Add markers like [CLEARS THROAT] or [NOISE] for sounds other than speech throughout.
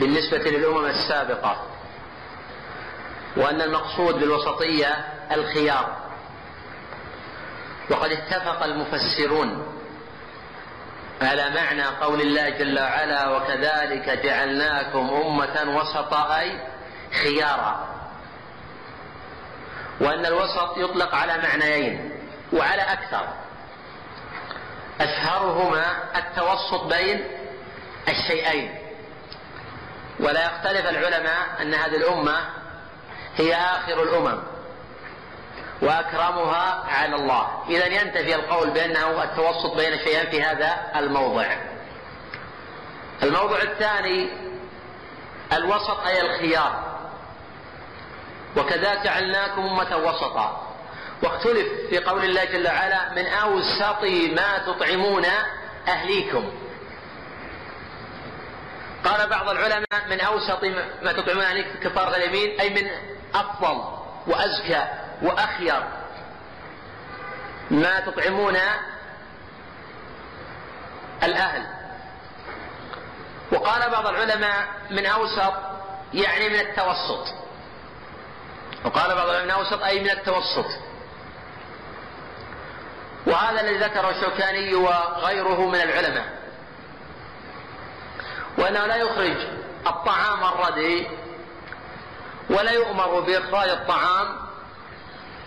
بالنسبة للأمم السابقة وأن المقصود بالوسطية الخيار. وقد اتفق المفسرون على معنى قول الله جل وعلا وكذلك جعلناكم أمة وسطا أي خيارا. وأن الوسط يطلق على معنيين وعلى أكثر. أشهرهما التوسط بين الشيئين. ولا يختلف العلماء أن هذه الأمة هي آخر الأمم وأكرمها على الله. إذا ينتفي القول بأنه التوسط بين الشيئين في هذا الموضع. الموضوع الثاني الوسط أي الخيار. وكذا جعلناكم أمة وسطا. واختلف في قول الله جل وعلا من أوسط ما تطعمون أهليكم. قال بعض العلماء من أوسط ما تطعمون أهليكم كفارة اليمين أي من أفضل وأزكى وأخير ما تطعمون الأهل. وقال بعض العلماء من أوسط يعني من التوسط. وقال بعض العلماء من أوسط أي من التوسط. وهذا الذي ذكره الشوكاني وغيره من العلماء. وأنه لا يخرج الطعام الردي ولا يؤمر بإخراج الطعام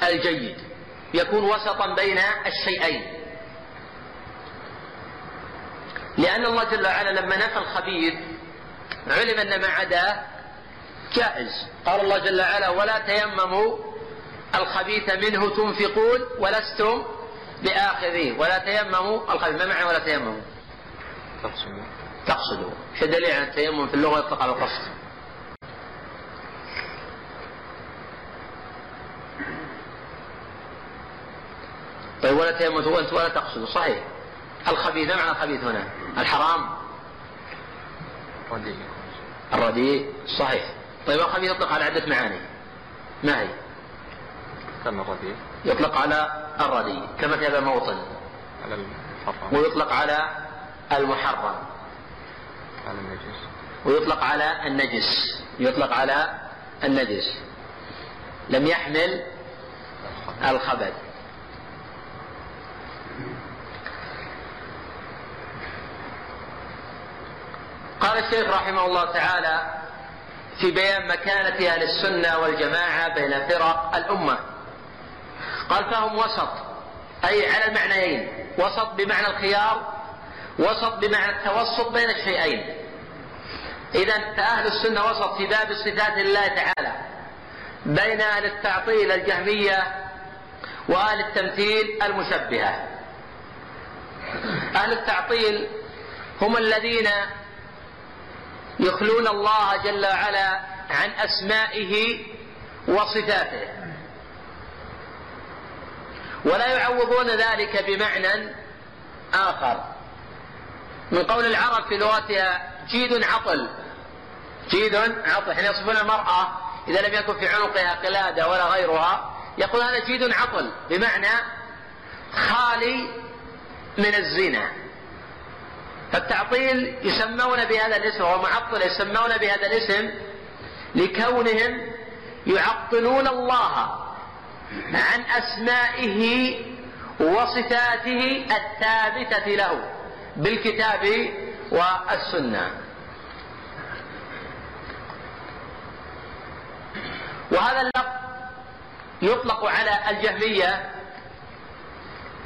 الجيد. يكون وسطا بين الشيئين. لأن الله جل وعلا لما نفى الخبيث علم أن ما عداه جائز. قال الله جل وعلا ولا تيمموا الخبيث منه تنفقون ولستم بآخذيه. ولا تيمموا الخبيث. ما معنى ولا تيمموا؟ تقصدوا. تقصدوا. شو دليل على التيمم في اللغة يطلق على القصد. طيب ولا تيمم وانت ولا تقصد. صحيح. الخبيث ما معنى الخبيث هنا؟ الحرام؟ رديء الرديء صحيح. طيب الخبيث يطلق على عدة معاني. ما هي؟ كم الرديء؟ يطلق على الرديء كما في هذا الموطن. على المحرم. ويطلق على المحرم. على النجس. ويطلق على النجس. يطلق على النجس. لم يحمل الخبث قال الشيخ رحمه الله تعالى في بيان مكانة أهل السنة والجماعة بين فرق الأمة. قال فهم وسط أي على المعنيين. وسط بمعنى الخيار وسط بمعنى التوسط بين الشيئين. إذا فأهل السنة وسط في باب صفات الله تعالى بين أهل التعطيل الجهمية وأهل التمثيل المشبهة. أهل التعطيل هم الذين يخلون الله جل وعلا عن أسمائه وصفاته. ولا يعوضون ذلك بمعنى آخر. من قول العرب في لغتها جيد عطل. جيد عطل. حين يصفون المرأة إذا لم يكن في عنقها قلادة ولا غيرها يقول هذا جيد عطل. بمعنى خالي من الزنا. فالتعطيل يسمون بهذا الاسم ومعطل يسمون بهذا الاسم لكونهم يعطلون الله عن أسمائه وصفاته الثابتة له بالكتاب والسنة. وهذا اللفظ يطلق على الجهمية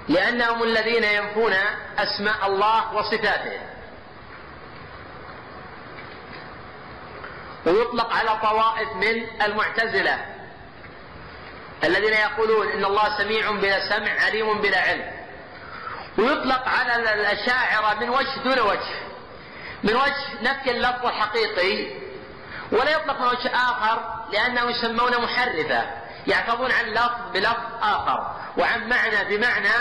لأنهم الذين ينفون أسماء الله وصفاته. ويطلق على طوائف من المعتزلة الذين يقولون إن الله سميع بلا سمع عليم بلا علم. ويطلق على الأشاعرة من وجه دون وجه. من وجه نفي اللفظ الحقيقي ولا يطلق من وجه آخر لأنهم يسمون محرفة يعتبرون عن لفظ بلفظ آخر وعن معنى بمعنى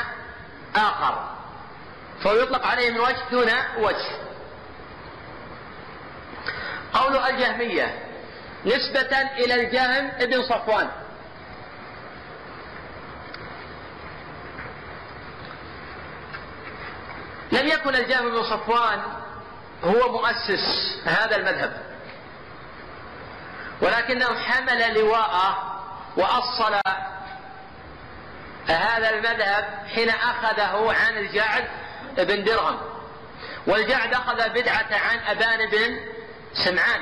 آخر. فهو يطلق عليه من وجه دون وجه. قول الجهمية نسبة إلى الجهم ابن صفوان. لم يكن الجهم بن صفوان هو مؤسس هذا المذهب. ولكنه حمل لواءه وأصل هذا المذهب حين أخذه عن الجعد بن درهم. والجعد أخذ بدعة عن أبان بن سمعان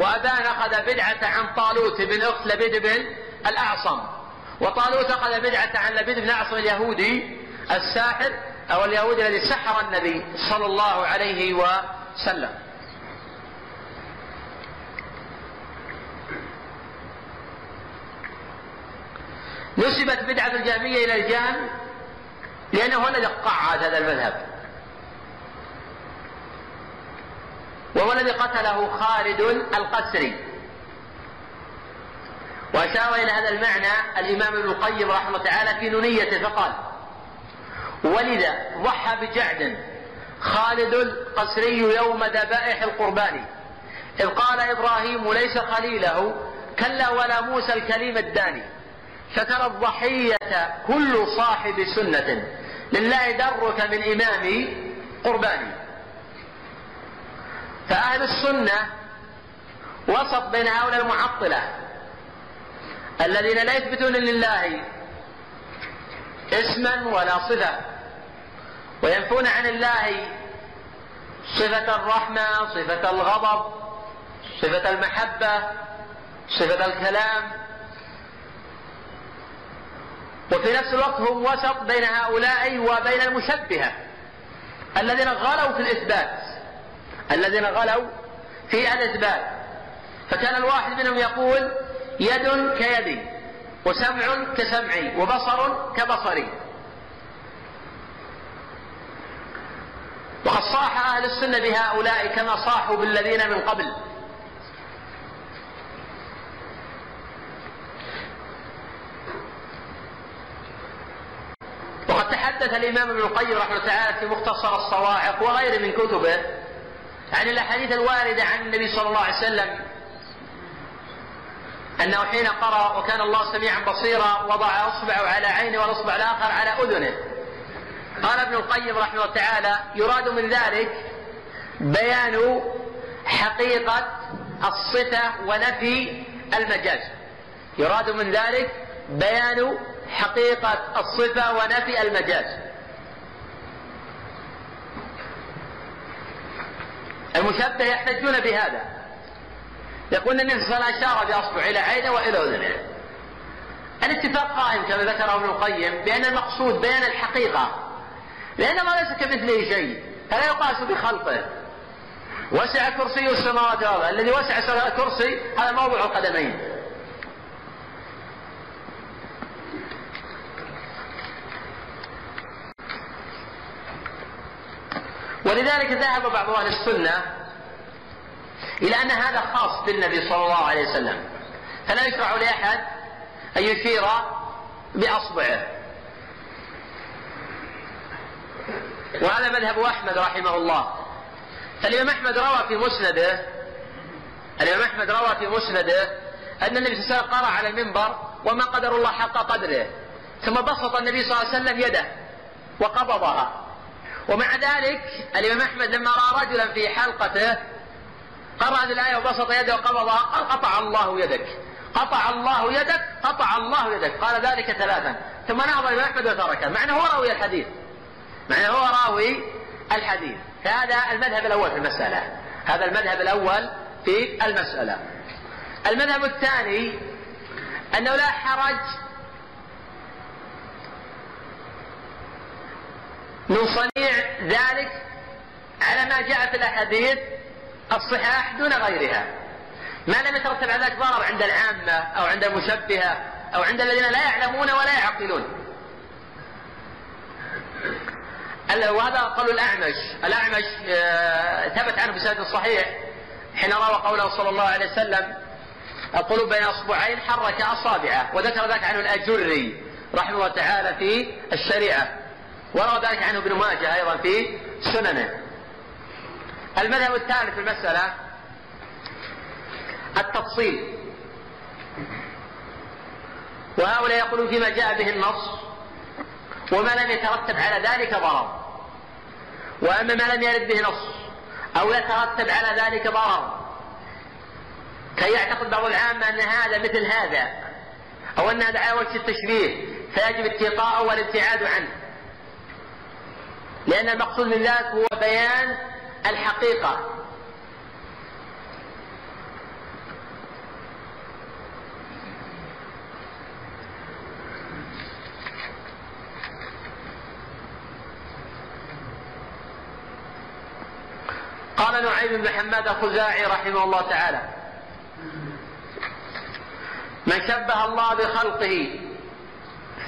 وأبان أخذ بدعة عن طالوت بن أخت لبيد بن الأعصم وطالوت أخذ بدعة عن لبيد بن الأعصم اليهودي الساحر أو اليهودي الذي سحر النبي صلى الله عليه وسلم نسبت بدعة الجهمية إلى الجهم لأنه هو الذي قعد هذا المذهب. وهو الذي قتله خالد القسري. وأشار إلى هذا المعنى الإمام ابن القيم رحمه الله تعالى في نونيته فقال ولذا ضحى بجعد خالد القسري يوم ذبائح القربان. إذ قال إبراهيم ليس خليله كلا ولا موسى الكليم الداني. فترى الضحية كل صاحب سنة. لله درك من إمام قرباني فأهل السنة وسط بين هؤلاء المعطلة الذين لا يثبتون لله اسما ولا صفة. وينفون عن الله صفة الرحمة صفة الغضب صفة المحبة صفة الكلام. وفي نفس الوقت هم وسط بين هؤلاء وبين المشبهة. الذين غلوا في الإثبات. الذين غلوا في الإثبات. فكان الواحد منهم يقول يد كيدي وسمع كسمعي وبصر كبصري. وقد صاح أهل السنة بهؤلاء كما صاحوا بالذين من قبل. وقد تحدث الإمام ابن القيم رحمه الله تعالى في مختصر الصواعق وغيره من كتبه عن الأحاديث الواردة عن النبي صلى الله عليه وسلم أنه حين قرأ وكان الله سميعا بصيرا وضع إصبعه على عينه والإصبع الآخر على أذنه. قال ابن القيم رحمه الله تعالى يراد من ذلك بيان حقيقة الصفة ونفي المجاز. يراد من ذلك بيان حقيقة الصفة ونفي المجاز. المشبه يحتجون بهذا. يقول النبي صلى الله عليه وسلم أشار باصبعه إلى عينه وإلى اذنه الاتفاق قائم كما ذكره ابن القيم بأن المقصود بيان الحقيقة لأن ما ليس كمثله شيء فلا يقاس بخلقه. وسع كرسي السماوات والأرض الذي وسع كرسي هذا موضع القدمين. ولذلك ذهب بعض أهل السنة إلى أن هذا خاص بالنبي صلى الله عليه وسلم. فلا يشرع لأحد أن يشير بأصبعه. وهذا مذهب أحمد رحمه الله. فالإمام أحمد روى في مسنده الإمام أحمد روى في مسنده أن النبي صلى الله عليه وسلم قرأ على المنبر وما قدر الله حق قدره ثم بسط النبي صلى الله عليه وسلم يده وقبضها. ومع ذلك الإمام أحمد لما رأى رجلا في حلقته قرأ هذه الآية وبسط يده وقبضها قال قطع الله يدك قطع الله يدك قطع الله يدك. قال ذلك ثلاثا. ثم نهض الإمام أحمد وتركه مع أنه هو راوي الحديث. مع أنه هو راوي الحديث. فهذا المذهب الأول في المسألة. هذا المذهب الأول في المسألة. المذهب الثاني أنه لا حرج من صنيع ذلك على ما جاء في الأحاديث الصحاح دون غيرها. ما لم يترتب على ذلك ضرر عند العامة أو عند المشبهة أو عند الذين لا يعلمون ولا يعقلون. وهذا قول الأعمش. الأعمش آه، ثبت عنه في سند الصحيح حين روى قوله صلى الله عليه وسلم القلوب بين أصبعين حرك أصابعه وذكر ذلك عنه الأجري رحمه الله تعالى في الشريعة وروى ذلك عنه ابن ماجه أيضا في سننه. المذهب الثالث في المسألة التفصيل. وهؤلاء يقولون فيما جاء به النص وما لم يترتب على ذلك ضرر. وأما ما لم يرد به نص أو يترتب على ذلك ضرر كي يعتقد بعض العامة أن هذا مثل هذا أو أن هذا على وجه التشبيه فيجب اتقاءه والابتعاد عنه. لأن المقصود من ذلك هو بيان الحقيقة. قال نعيم بن حماد الخزاعي رحمه الله تعالى من شبه الله بخلقه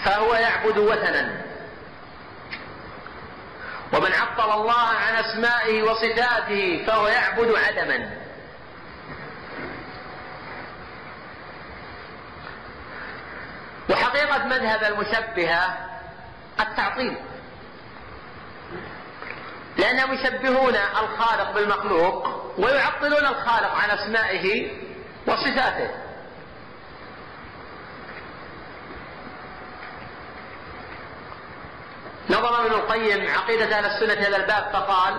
فهو يعبد وثنا ومن عطل الله عن أسمائه وصفاته فهو يعبد عدما. وحقيقة مذهب المشبهه التعطيل. لأنهم يشبهون الخالق بالمخلوق ويعطلون الخالق عن أسمائه وصفاته. نظر ابن القيم عقيدة أهل السنة هذا الباب فقال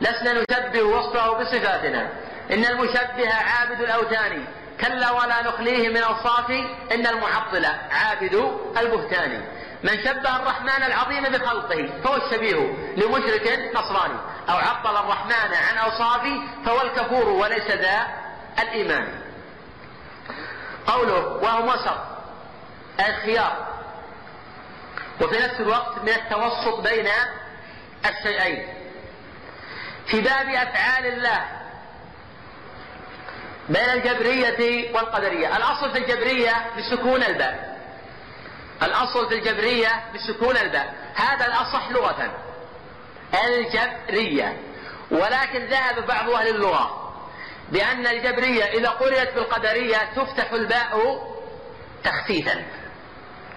لسنا نشبه وصفه بصفاتنا. إن المشبه عابد الأوثان. كلا ولا نخليه من أوصافه إن المعطل عابد البهتان. من شبه الرحمن العظيم بخلقه فهو الشبيه لمشرك نصراني. أو عطل الرحمن عن أوصافه فهو الكفور وليس ذا الإيمان. قوله وهم وسط أي خيار وفي نفس الوقت من التوسط بين الشيئين. في باب أفعال الله بين الجبرية والقدرية. الأصل في الجبرية بسكون الباء الأصل في الجبرية بسكون الباء. هذا الأصح لغة. الجبرية. ولكن ذهب بعض أهل اللغة بأن الجبرية إذا قرئت بالقدرية تفتح الباء تخفيفا.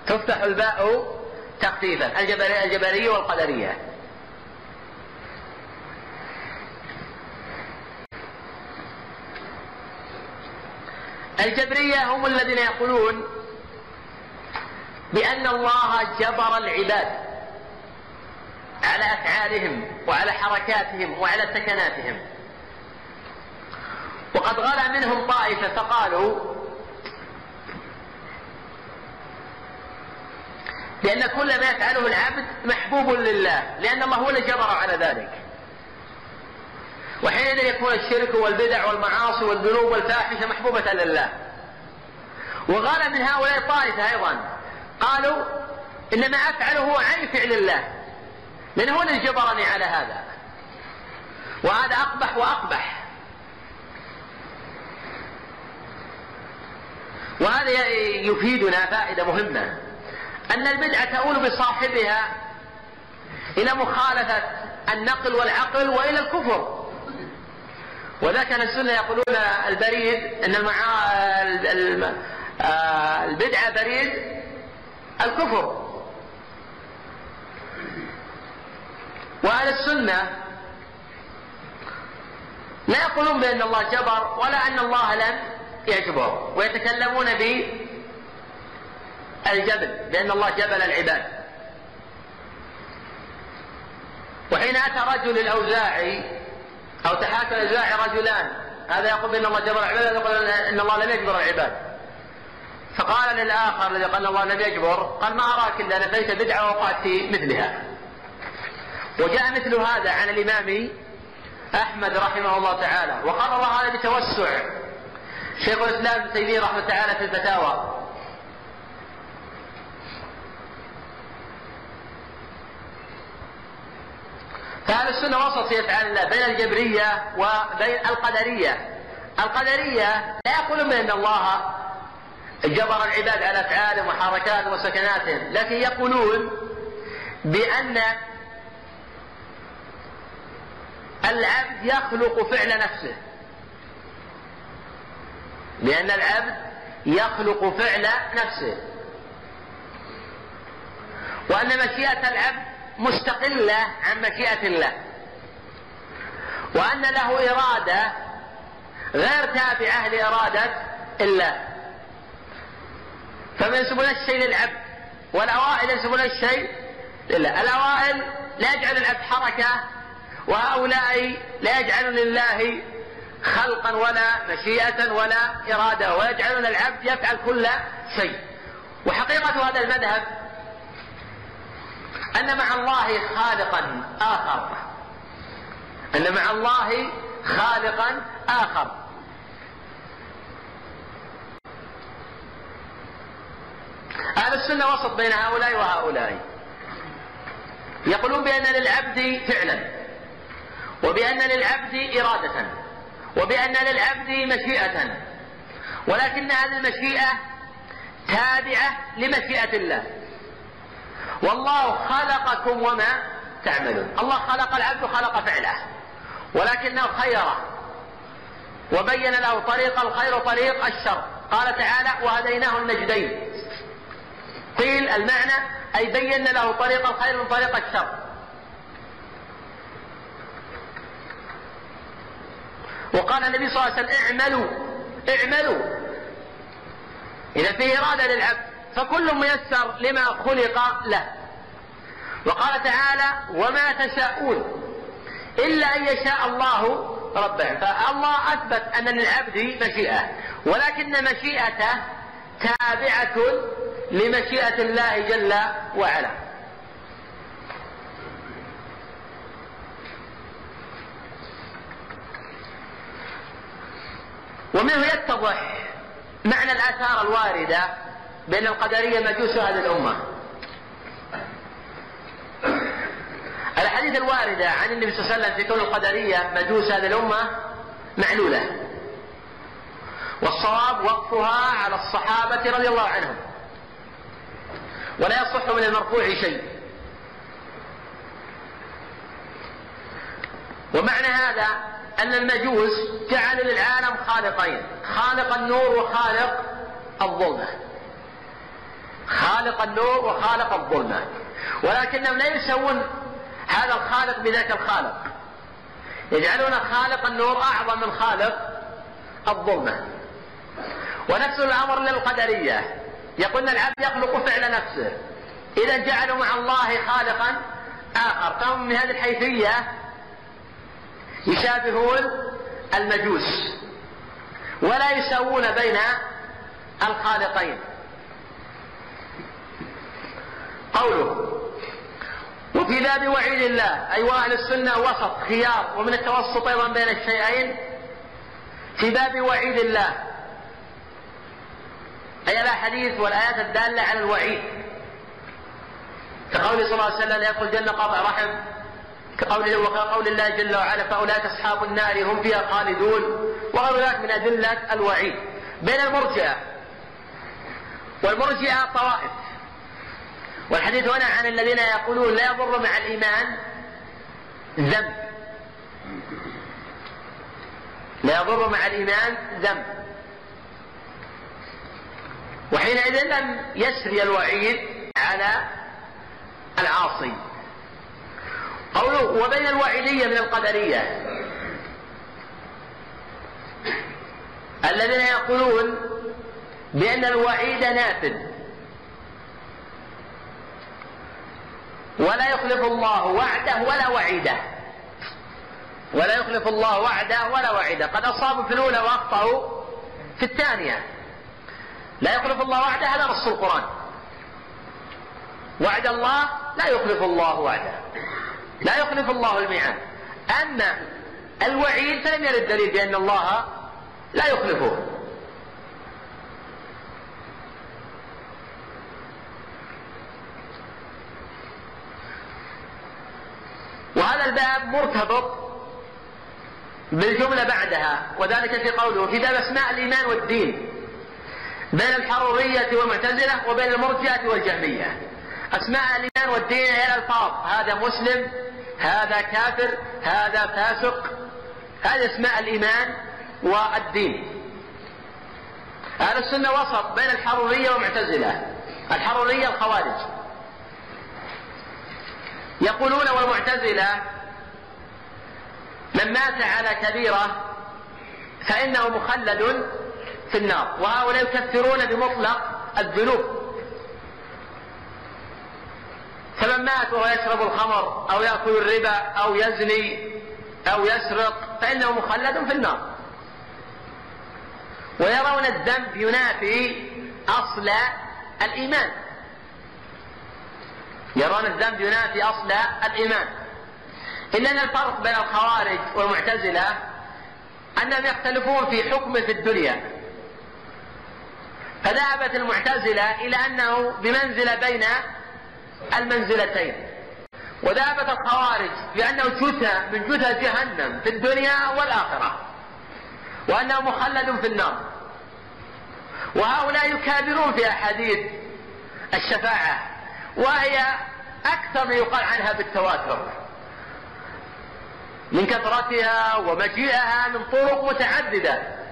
تفتح الباء تخفيفا. الجبرية, الجبرية والقدرية. الجبرية هم الذين يقولون بأن الله جبر العباد على أفعالهم وعلى حركاتهم وعلى سكناتهم. وقد غلا منهم طائفة فقالوا لأن كل ما يفعله العبد محبوب لله لأن الله هو الذي جبر على ذلك. وحينئذ يكون الشرك والبدع والمعاصي والذنوب والفاحشة محبوبة لله. وغال من هؤلاء طائفة أيضا. قالوا إنما أفعله عن فعل الله. من الذي جبرني على هذا. وهذا أقبح وأقبح. وهذا يفيدنا فائدة مهمة. أن البدعة تؤول بصاحبها إلى مخالفة النقل والعقل وإلى الكفر. وذاك أهل السنة يقولون البريد أن المعا... آه، البدعة بريد الكفر. وأهل السنة لا يقولون بأن الله جبر ولا أن الله لم يجبر ويتكلمون بالجبل بأن الله جبل العباد. وحين أتى رجل الأوزاعي أو تحاكم الأوزاعي رجلان هذا يقول بأن الله جبر العباد يقول أن الله لم يجبر العباد. فقال للآخر الذي قال الله لم يجبر قال ما أراك إلا نفيت بدعة ووقعت في مثلها. وجاء مثل هذا عن الإمام أحمد رحمه الله تعالى وقرر هذا بتوسع. شيخ الإسلام ابن تيمية رحمه الله تعالى في الفتاوى. فأهل السنة وسط الله بين الجبرية وبين القدرية. القدرية لا يقولون بأن الله جبر العباد على أفعالهم وحركاتهم وسكناتهم. لكن يقولون بأن العبد يخلق فعل نفسه. لأن العبد يخلق فعل نفسه. وأن مشيئة العبد مستقلة عن مشيئة الله. وأن له إرادة غير تابعة لإرادة الله. فمن ينسبون الشيء للعبد والأوائل ينسبون الشيء لله. الأوائل لا يجعل العبد حركة وهؤلاء لا يجعلون لله خلقا ولا مشيئة ولا إرادة ويجعلون العبد يفعل كل شيء. وحقيقة هذا المذهب أن مع الله خالقا آخر. أن مع الله خالقا آخر. أهل السنة وسط بين هؤلاء وهؤلاء. يقولون بأن للعبد فعلا وبأن للعبد إرادة وبأن للعبد مشيئة ولكن هذه المشيئة تابعة لمشيئة الله. والله خلقكم وما تعملون. الله خلق العبد خلق فعله ولكنه خيره وبين له طريق الخير وطريق الشر. قال تعالى وهديناه النجدين قيل المعنى أي بين له طريق الخير من طريق الشر. وقال النبي صلى الله عليه وسلم اعملوا اعملوا. إذا فيه إرادة للعبد فكل ميسر لما خلق له. وقال تعالى وما تشاءون إلا أن يشاء الله ربه. فالله أثبت أن للعبد مشيئة ولكن مشيئته تابعة لمشيئة الله جل وعلا. ومنه يتضح معنى الآثار الواردة بأن القدرية مجوس هذه الأمة. الأحاديث الواردة عن النبي صلى الله عليه وسلم في كون القدرية مجوس هذه الأمة معلولة. والصواب وقفها على الصحابة رضي الله عنهم. ولا يصح من المرفوع شيء. ومعنى هذا أن المجوس جعلوا للعالم خالقين. خالق النور وخالق الظلمة. خالق النور وخالق الظلمة. ولكنهم لا يسوون هذا الخالق بذاك الخالق. يجعلون خالق النور أعظم من خالق الظلمة. ونفس الأمر للقدرية. يقولون العبد يخلق فعل نفسه. إذا جعلوا مع الله خالقا آخر. فهم من هذه الحيثية يشابهون المجوس. ولا يسوون بين الخالقين. قوله وفي باب وعيد الله أي أهل السنة وسط خيار ومن التوسط أيضا بين الشيئين. في باب وعيد الله أي الأحاديث والآيات الدالة على الوعيد. كقول صلى الله عليه وسلم لا يدخل الجنة قاطع رحم. كقوله وكقول الله جل وعلا فأولئك أصحاب النار هم فيها خالدون. وغير ذلك من أدلة الوعيد. بين المرجئة. والمرجئة طوائف. والحديث هنا عن الذين يقولون لا يضر مع الإيمان ذنب. لا يضر مع الإيمان ذنب. وحينئذ لم يسري الوعيد على العاصي. قوله وبين الوعيدية من القدرية. الذين يقولون بأن الوعيد نافذ. ولا يخلف الله وعده ولا وعيده. ولا يخلف الله وعده ولا وعيده. قد أصابوا في الأولى وأخطأوا في الثانية. لا يخلف الله وعده هذا نص القرآن. وعد الله لا يخلف الله وعده. لا يخلف الله الميعاد. أما الوعيد فلم يرد دليل بأن الله لا يخلفه. وهذا الباب مرتبط بالجملة بعدها وذلك في قوله باب أسماء الإيمان والدين. بين الحرورية والمعتزلة وبين المرجئة والجهمية. أسماء الإيمان والدين هي الألفاظ هذا مسلم هذا كافر هذا فاسق. هذه أسماء الإيمان والدين. أهل السنة وسط بين الحرورية والمعتزلة. الحرورية الخوارج. يقولون والمعتزلة من مات على كبيرة فإنه مخلد في النار. وهؤلاء يكفرون بمطلق الذنوب. فمن مات وهو يشرب الخمر أو يأكل الربا أو يزني أو يسرق فإنه مخلد في النار. ويرون الذنب ينافي أصل الإيمان. يرون الذنب ينافي أصل الإيمان. إلا أن الفرق بين الخوارج والمعتزلة أنهم يختلفون في حكمه في الدنيا. فذهبت المعتزلة إلى أنه بمنزلة بين المنزلتين. وذهبت الخوارج بأنه جثى من جثى جهنم في الدنيا والآخرة وأنه مخلد في النار. وهؤلاء يكابرون في أحاديث الشفاعة وهي أكثر ما يقال عنها بالتواتر. من كثرتها ومجيئها من طرق متعددة.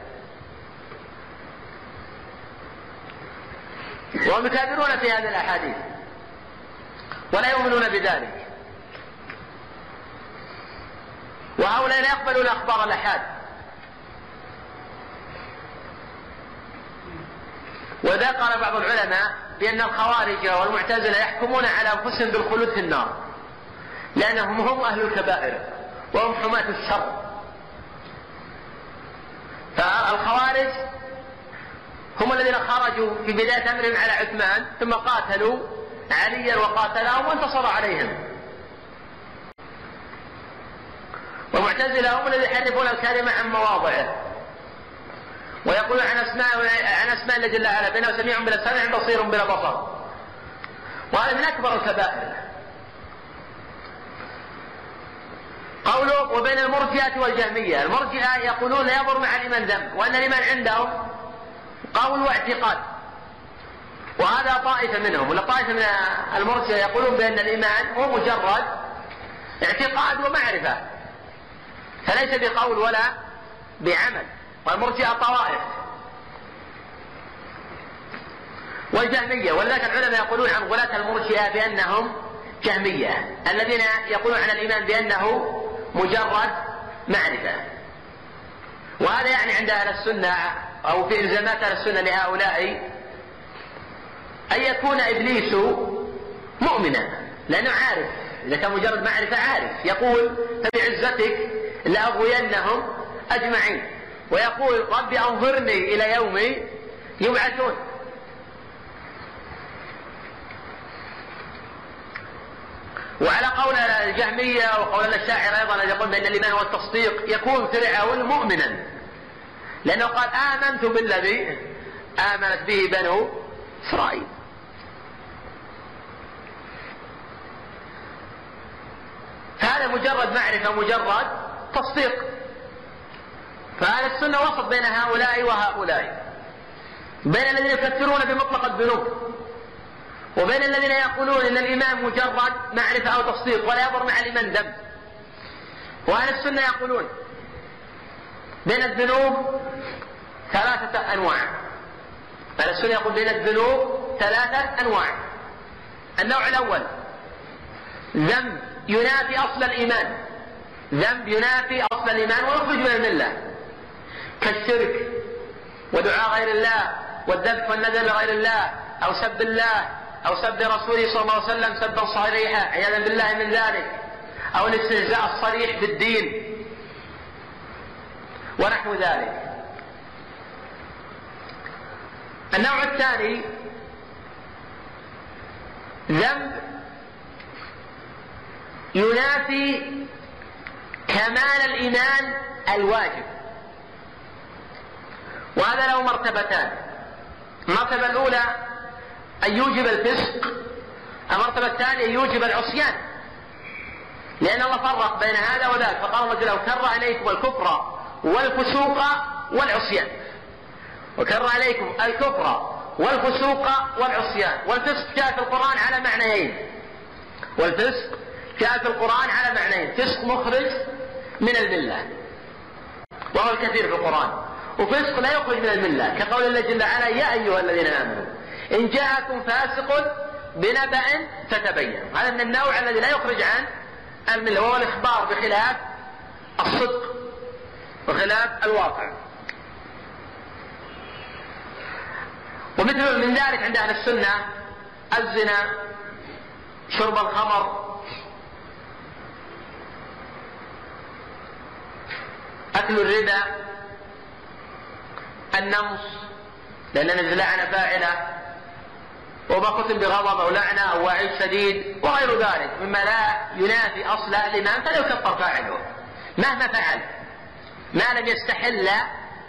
وهم يكابرون في هذه الأحاديث. ولا يؤمنون بذلك. وهؤلاء لا يقبلون أخبار الأحاد وذا قال بعض العلماء بأن الخوارج والمعتزلة يحكمون على أنفسهم بالخلود في النار. لأنهم هم أهل الكبائر وهم حماة الشر. فالخوارج هم الذين خرجوا في بداية أمرهم على عثمان ثم قاتلوا عليا وقاتلهم وانتصر عليهم. والمعتزلة هم الذين يحرفون الكلمة عن مواضعه. ويقولون عن اسماء عن أسماء الله جل وعلا بانه سميع بلا سمع بصير بلا بصر. وهذا من أكبر الكبائر. قوله وبين المرجئة والجهمية. المرجئة يقولون لا يضر مع الإيمان ذنب وأن الإيمان عندهم قول واعتقاد. وهذا طائفة منهم. ولا طائفة من المرجئة يقولون بأن الإيمان هو مجرد اعتقاد ومعرفة. فليس بقول ولا بعمل. والمرجئة طوائف والجهمية. ولذلك العلماء يقولون عن غلاة المرجئة بأنهم جهمية. الذين يقولون عن الإيمان بأنه مجرد معرفة. وهذا يعني عند أهل السنة أو في إلزامات أهل السنة لهؤلاء أن يكون إبليس مؤمنا لأنه عارف إذا كان مجرد معرفة عارف. يقول فبعزتك لأغوينهم أجمعين. ويقول رب أنظرني إلى يوم يبعثون. وعلى قول الجهمية وقول الشاعر أيضا يقول بأن الإيمان هو التصديق يكون فرعون مؤمنا. لأنه قال آمنت بالذي آمنت به بنو إسرائيل. فهذا مجرد معرفة مجرد تصديق. فأهل السنة وسط بين هؤلاء وهؤلاء. بين الذين يفكرون بمطلق الذنوب وبين الذين يقولون إن الإيمان مجرد معرفة أو تصديق ولا يضر مع الإيمان ذنب وأهل السنة يقولون بين الذنوب ثلاثة أنواع. أهل السنة يقول بين الذنوب ثلاثة أنواع. النوع الأول ذنب ينافي أصل الإيمان. ذنب ينافي أصل الإيمان ويخرج من الملة. كالشرك ودعاء غير الله والذبح والنذر لغير الله أو سب الله أو سب رسوله صلى الله عليه وسلم سبا صريحا عياذا بالله من ذلك. أو الاستهزاء الصريح بالدين. ونحو ذلك. النوع الثاني ذنب ينافي كمال الإيمان الواجب. وهذا له مرتبتان. المرتبة الأولى أن يوجب الفسق المرتبة الثانية أن يوجب العصيان. لأن الله فرق بين هذا وذاك فقال الله جل وعلا كره عليكم الكفر والفسوق والعصيان. وكره عليكم الكفر والفسوق والعصيان. والفسق جاء في القرآن على معنيين. والفسق جاء في القرآن على معنيين. فسق مخرج من الملة. وهو الكثير في القرآن. وفسق لا يخرج من الملة. كقول الله جل وعلا يا أيها الذين آمنوا إن جاءكم فاسق بنبأ فتبين هذا من النوع الذي لا يخرج عن الملة. وهو الإخبار بخلاف الصدق. وخلاف الواقع. ومثل من ذلك عند أهل السنة الزنا شرب الخمر. أكل الربا. النمص. لأن نجد لعنة فاعلة. وما ختم بغضب أو لعنة أو وعيد شديد وغير ذلك مما لا ينافي أصل الإيمان فلا يكفر فاعله. مهما فعل. ما لم يستحل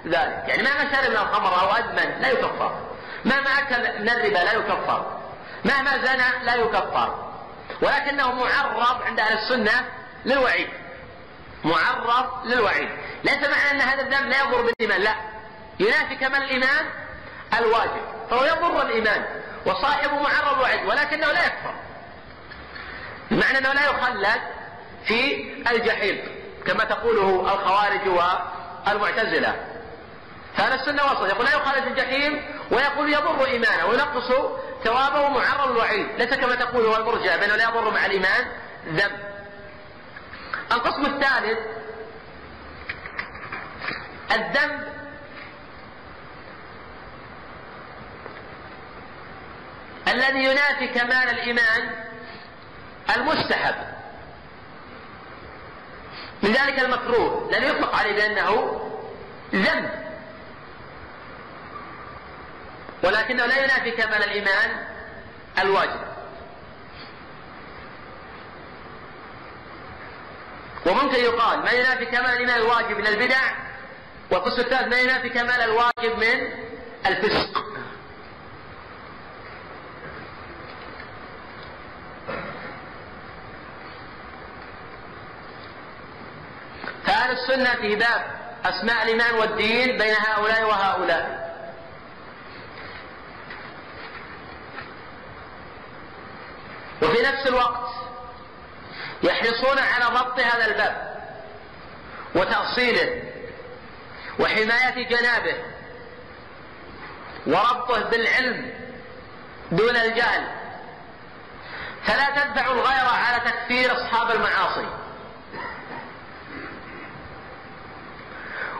ذلك. يعني مهما شرب من الخمر أو أدمن لا يكفر. مهما أكل من الربا لا يكفر. مهما زنى لا يكفر. ولكنه معرض عند أهل السنة للوعيد. معرض للوعيد. ليس معنى أن هذا الذنب لا يضر بالإيمان لا. ينافي كمال الإيمان؟ الواجب. فهو يضر الإيمان. وصاحبه معرض وعيد ولكنه لا يكفر. بمعنى أنه لا يخلد في الجحيم. كما تقوله الخوارج والمعتزلة. فأهل السنة وسط يقول لا يخالف الجحيم ويقول يضر إيمانه وينقص ثوابه معرض الوعيد. ليس كما تقوله المرجع بأنه لا يضر مع الإيمان ذنب. القسم الثالث الذنب الذي ينافي كمال الإيمان المستحب. من ذلك المكروه لأنه يطلق عليه بأنه ذنب. ولكنه لا ينافي كمال الإيمان الواجب. وممكن يقال ما ينافي كمال الإيمان الواجب من البدع والقسم الثالث ما ينافي كمال الواجب من الفسق. فأهل السنة في باب أسماء الإيمان والدين بين هؤلاء وهؤلاء. وفي نفس الوقت يحرصون على ضبط هذا الباب وتأصيله وحماية جنابه وربطه بالعلم دون الجهل. فلا تدفع الغير على تكفير أصحاب المعاصي.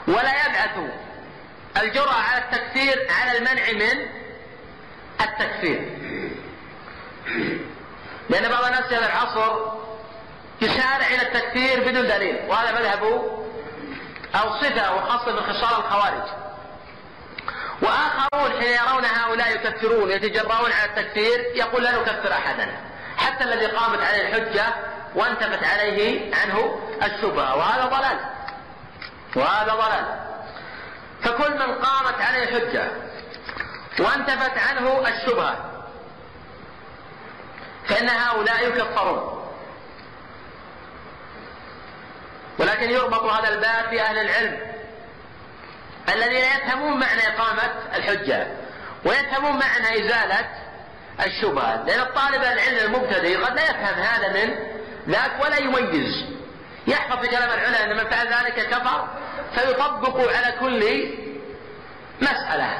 ولا يبعث الجرأة على التكفير على المنع من التكفير. لأن بعض الناس في هذا العصر يسارع إلى التكفير بدون دليل وهذا مذهب أو صفة وخاصة من خصال الخوارج. وآخرون حين يرون هؤلاء يكفرون يتجرؤون على التكفير يقول لا نكفر أحدا حتى الذي قامت عليه الحجة وانتفت عليه عنه الشبهة وهذا ضلال. وهذا ضلال. فكل من قامت عليه حجة وانتفت عنه الشبهة فإن هؤلاء يكفرون. ولكن يربط هذا الباب في أهل العلم الذين يفهمون معنى إقامة الحجة ويفهمون معنى إزالة الشبهة لأن الطالب العلم المبتدئ قد لا يفهم هذا من ذاك ولا يميز. يحفظ في كلام العلماء أن من فعل ذلك كفر فيطبق على كل مسألة.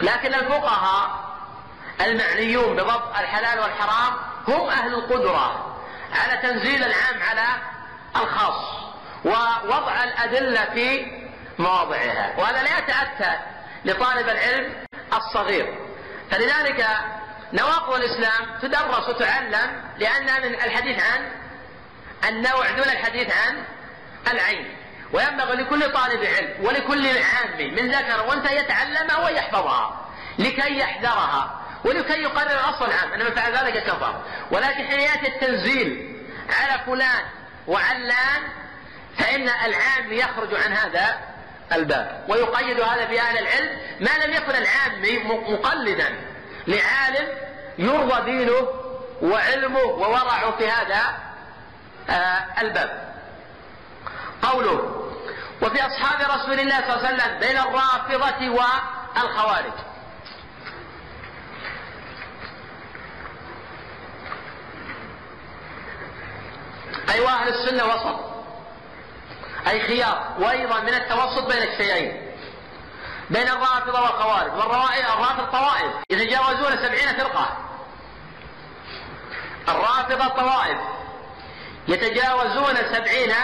لكن الفقهاء المعنيون بضبط الحلال والحرام هم أهل القدرة على تنزيل العام على الخاص ووضع الأدلة في مواضعها. وهذا لا يتأتى لطالب العلم الصغير. فلذلك نواقض الإسلام تدرس وتعلم لأنها من الحديث عن النوع دون الحديث عن العين. وينبغي لكل طالب علم ولكل عام من ذكر وانثى يتعلمها ويحفظها لكي يحذرها ولكي يقرر الاصل العام ان من فعل ذلك كفر. ولكن حين يأتي التنزيل على فلان وعلان فإن العام يخرج عن هذا الباب. ويقيد هذا في أهل العلم ما لم يكن العامي مقلدا لعالم يرضى دينه وعلمه وورعه في هذا الباب. قوله وفي أصحاب رسول الله صلى الله عليه وسلم بين الرافضة والخوارج. أي أيوة أهل السنة وسط أي خيار. وأيضا من التوسط بين الشيئين. بين الرافضة والخوارج. والرافض طوائف. يتجاوزون سبعين فرقة. الرافضة طوائف. يتجاوزون سبعين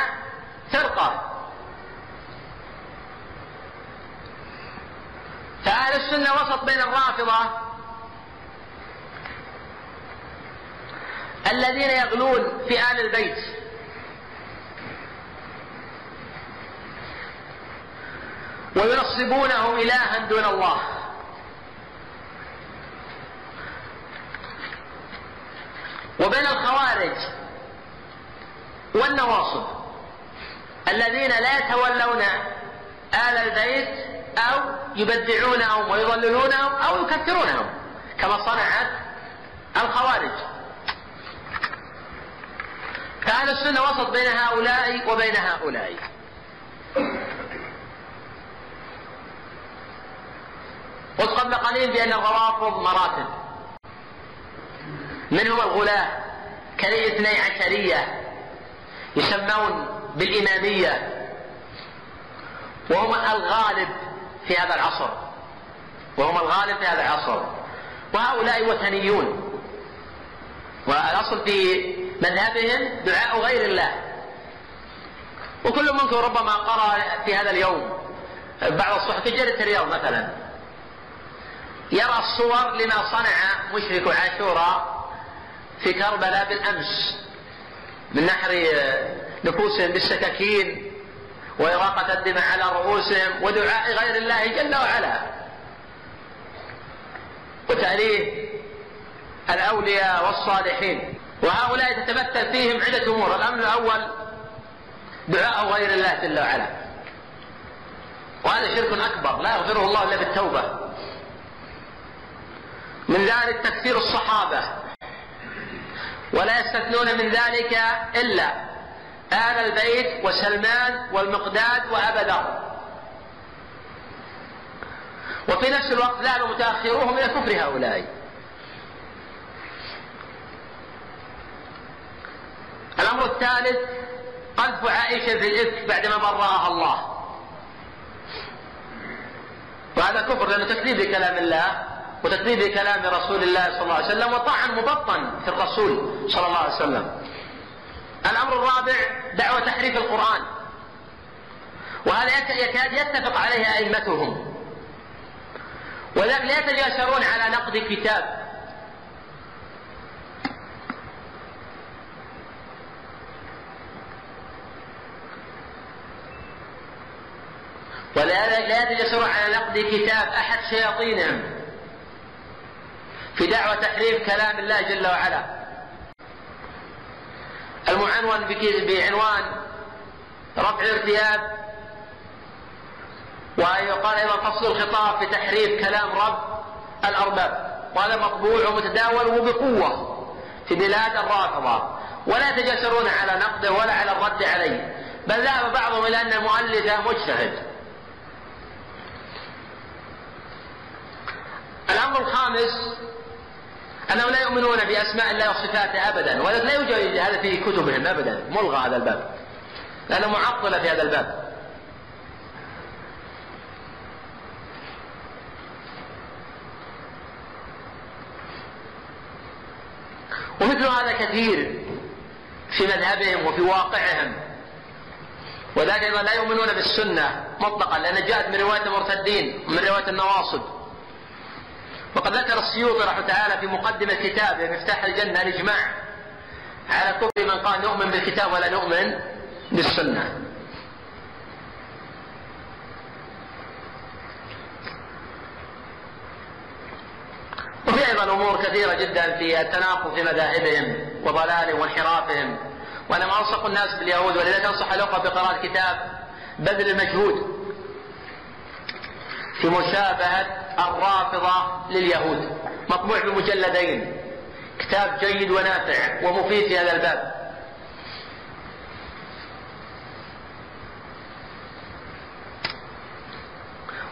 فرقة. فأهل السنة وسط بين الرافضة الذين يغلون في آل البيت. وينصبونه إلها دون الله. وبين الخوارج والنواصب. الذين لا يتولون آل البيت أو يبدعونهم ويضللونهم أو يكثرونهم كما صنعت الخوارج. فأهل السنة وسط بين هؤلاء وبين هؤلاء. قلت قبل قليل بأن الروافض مراتب. منهم الغلاة كالاثني عشرية. يسمون بالإمامية وهم الغالب في هذا العصر. وهم الغالب في هذا العصر. وهؤلاء وثنيون. والأصل في مذهبهم دعاء غير الله. وكل منكم ربما قرأ في هذا اليوم. بعض الصحف في جريدة الرياض مثلا. يرى الصور لما صنع مشرك عاشوراء في كربلاء بالأمس. من نحر نفوسهم بالسكاكين وإراقة الدماء على رؤوسهم ودعاء غير الله جل وعلا. وتأليه الأولياء والصالحين. وهؤلاء تتمثل فيهم عدة أمور. الأمر الأول دعاء غير الله جل وعلا. وهذا شرك أكبر لا يغفره الله إلا بالتوبة. من ذلك تكثير الصحابة. ولا يستثنون من ذلك إلا آل البيت وسلمان والمقداد وأبا وفي نفس الوقت ذهب متأخروهم إلى كفر هؤلاء. الأمر الثالث قذف عائشة في الإفك بعدما برأها الله. وهذا كفر لأنه تكذيب لكلام الله. وتكذيب لكلام رسول الله صلى الله عليه وسلم وطعن مبطن في الرسول صلى الله عليه وسلم. الأمر الرابع دعوة تحريف القرآن. وهذا يكاد يتفق عليه أئمتهم. ولذلك لا يتجاسرون على نقد كتاب. ولا لا يتجسرون على نقد كتاب أحد شياطينهم. في دعوة تحريف كلام الله جل وعلا. المعنون بعنوان رفع الارتياب ويقال أيضا فصل الخطاب في تحريف كلام رب الأرباب. وهذا مطبوع ومتداول وبقوة في بلاد الرافضة. ولا يتجاسرون على نقده ولا على الرد عليه. بل ذهب بعضهم إلى أن المؤلف مجتهد. الأمر الخامس أنهم لا يؤمنون بأسماء الله وصفاته أبدا ولذلك لا يوجد هذا في كتبهم أبدا ملغى هذا الباب. لأنه معطلة في هذا الباب. ومثل هذا كثير في مذهبهم وفي واقعهم. وذلك لا يؤمنون بالسنة مطلقا لأن جاءت من رواية المرتدين ومن رواية النواصب. وقد ذكر السيوطي رحمه تعالى في مقدمة كتابه مفتاح الجنة الإجماع على كفر من قال نؤمن بالكتاب ولا نؤمن بالسنة. وفي أيضا أمور كثيرة جدا في التناقض في مذاهبهم وضلالهم وانحرافهم. وأنا ما أنصح الناس باليهود ولذلك أنصح الأخوة بقراءة كتاب بذل المجهود. في مشابهة الرافضة لليهود. مطبوع بمجلدين كتاب جيد ونافع ومفيد في هذا الباب.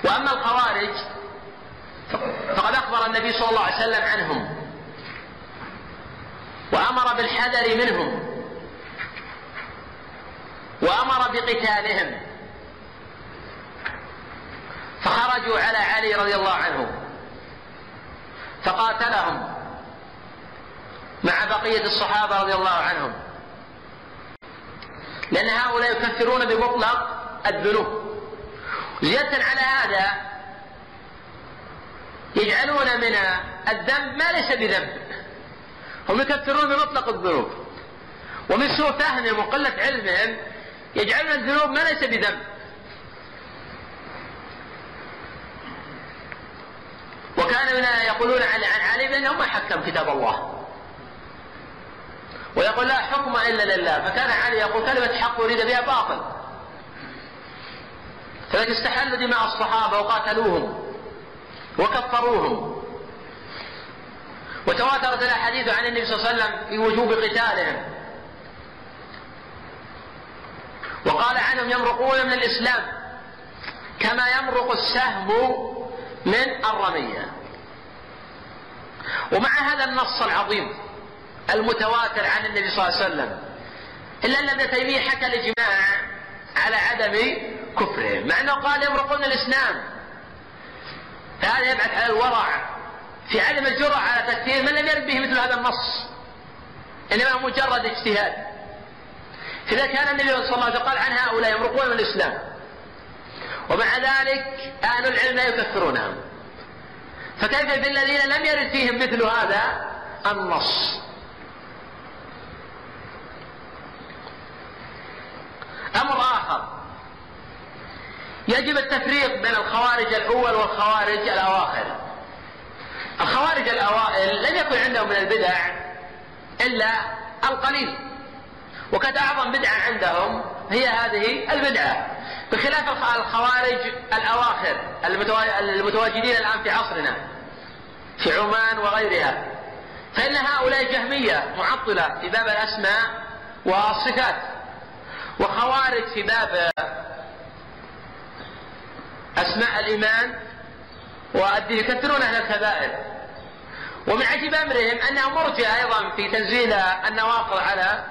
وأما الخوارج فقد أخبر النبي صلى الله عليه وسلم عنهم. وأمر بالحذر منهم. وأمر بقتالهم. فخرجوا على علي رضي الله عنه. فقاتلهم مع بقية الصحابة رضي الله عنهم. لأن هؤلاء يكفرون بمطلق الذنوب. زيادة على هذا يجعلون من الذنب ما ليس بذنب. هم يكفرون بمطلق الذنوب. ومن سوء فهمهم وقلة علمهم يجعلون الذنوب ما ليس بذنب. كانوا يقولون عن عن علي بأنه ما حكم كتاب الله. ويقول لا حكم إلا لله. فكان علي يقول كلمة حق أريد بها باطل. فلذلك استحلوا دماء الصحابة وقاتلوهم وكفروهم. وتواترت الأحاديث عن النبي صلى الله عليه وسلم في وجوب قتالهم. وقال عنهم يمرقون من الإسلام كما يمرق السهم من الرمية. ومع هذا النص العظيم المتواتر عن النبي صلى الله عليه وسلم إلا أن ابن تيمية حكى الإجماع على عدم كفرهم مع أنه قال يمرقون الإسلام فهذا يبعث على الورع. في عدم الجرأة على تكفير من لم يرد به مثل هذا النص. إنما مجرد اجتهاد. فإذا كان النبي صلى الله عليه وسلم قال عن هؤلاء يمرقون من الإسلام ومع ذلك أهل العلم لا يكفرونهم فكيف في الذين لم يرد فيهم مثل هذا؟ النص. أمر آخر. يجب التفريق بين الخوارج الأول والخوارج الأواخر. الخوارج الأوائل لم يكن عندهم من البدع إلا القليل. وكانت أعظم بدعة عندهم هي هذه البدعة. بخلاف الخوارج الأواخر المتواجدين الآن في عصرنا في عمان وغيرها فإن هؤلاء جهمية معطلة في باب الأسماء والصفات وخوارج في باب أسماء الإيمان والدين يكثرون أهل الكبائر. ومن عجيب أمرهم أنهم مرجع أيضا في تنزيل النواقض على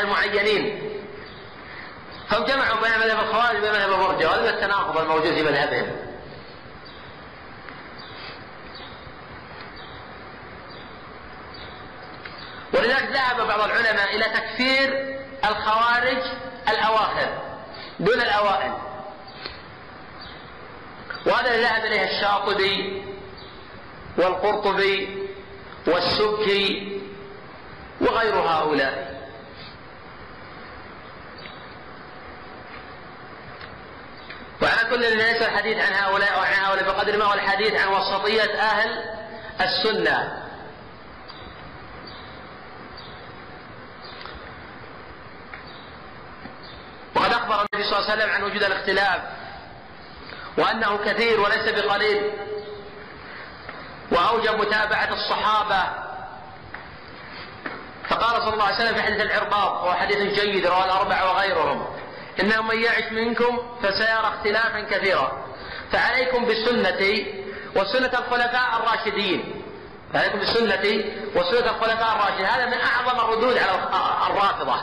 المعينين. فهم جمعوا بين مذهب الخوارج وبين مذهب المرجع وهذا التناقض الموجود في مذهبهم. ولذلك ذهب بعض العلماء إلى تكفير الخوارج الأواخر دون الأوائل. وهذا ذهب إليه الشاطبي والقرطبي والسبكي وغير هؤلاء وعلى كل ليس الحديث عن هؤلاء وعن هؤلاء بقدر ما هو الحديث عن وسطية أهل السنة. وقد أخبر النبي صلى الله عليه وسلم عن وجود الاختلاف وأنه كثير وليس بقليل. وأوجب متابعة الصحابة. فقال صلى الله عليه وسلم في حديث العرباط وهو حديث جيد رواه الأربعة وغيرهم. إنه من يعش منكم فسيرى اختلافا كثيرا. فعليكم بسنتي وسنة الخلفاء الراشدين. فعليكم بسنتي وسنة الخلفاء الراشدين. هذا من أعظم الردود على الرافضة.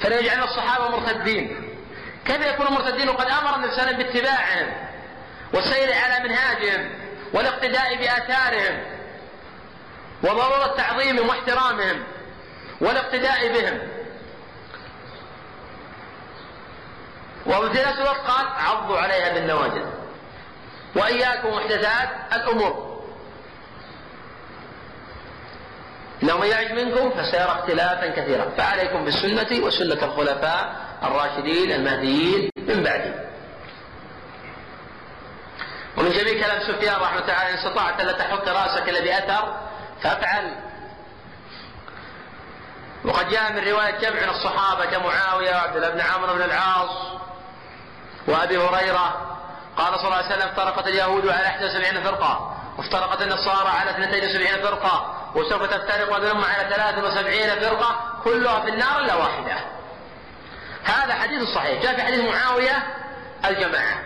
فلا يجعلنا الصحابة مرتدين. كيف يكونوا مرتدين وقد أمر وسلم باتباعهم والسير على منهاجهم والاقتداء بآثارهم وضرورة تعظيمهم واحترامهم والاقتداء بهم. وفي نفس الوقت قال عضوا عليها بالنواجذ. وإياكم محدثات الأمور. إنه من يعج منكم فسيرى اختلافا كثيرا. فعليكم بالسنة وسنة الخلفاء الراشدين المهديين من بعدي. ومن جميع كلام سفيان رحمة الله إن استطعت الا تحك رأسك إلا بأثر فافعل. وقد جاء من رواية جمع الصحابة كمعاويه وعبد الله بن عمرو بن العاص وأبي هريرة قال صلى الله عليه وسلم افترقت اليهود على 71 فرقة وافترقت النصارى على 72 فرقة وسوف تفترق الأمة على 73 فرقة كلها في النار إلا واحدة. هذا حديث صحيح. جاء في حديث معاوية الجماعة.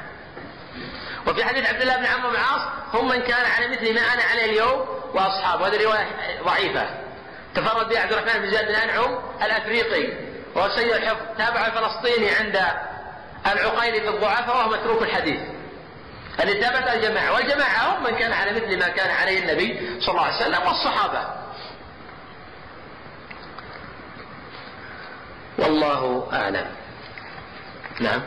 وفي حديث عبد الله بن عمرو بن العاص هم من كان على مثل ما أنا عليه اليوم وأصحابه. هذه رواية ضعيفة. تفرد بها عبد الرحمن بن زياد بن أنعم الأفريقي وهو سيء الحفظ تابع الفلسطيني عند العقيلي في الضعفاء وهو متروك الحديث. اللي ثبت الجماعة. والجماعة هم من كان على مثل ما كان عليه النبي صلى الله عليه وسلم والصحابة. والله أعلم. نعم.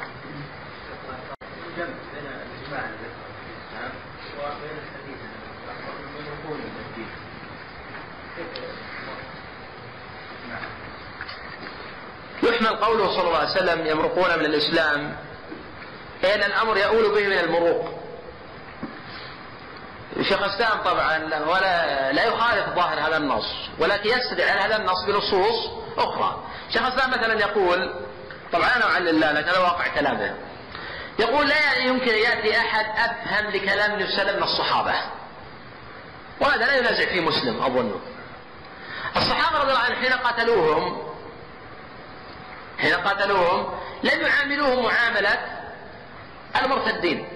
يحمل قوله صلى الله عليه وسلم يمرقون من الإسلام إن الأمر يؤول به من المروق شيخ الإسلام طبعا ولا لا يخالف ظاهر هذا النص ولكن يستدعي على هذا النص بنصوص أخرى. شيخ الإسلام مثلا يقول طبعا أنا اعلل لا لكن هذا واقع كلامه. يقول لا يمكن أن يأتي أحد أفهم لكلام النبي صلى الله عليه من الصحابة. وهذا لا ينازع فيه مسلم اظن. الصحابة رضي الله عنهم حين قاتلوهم حين قاتلوهم لم يعاملوهم معاملة المرتدين.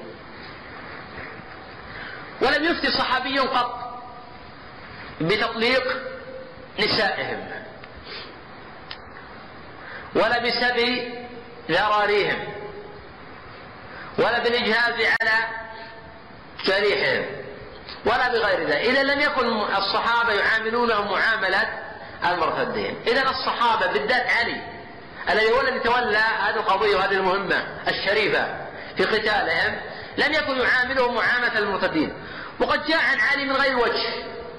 ولم يفتي صحابي قط بتطليق نسائهم. ولا بسبي ذراريهم. ولا بالإجهاز على جريحهم ولا بغير ذلك. إذا لم يكن الصحابة يعاملونهم معاملة المرتدين. إذا الصحابة بالذات علي. الذي هو الذي تولى هذه القضية وهذه المهمة الشريفة في قتالهم لم يكن يعاملهم معاملة المرتدين. وقد جاء عن علي من غير وجه.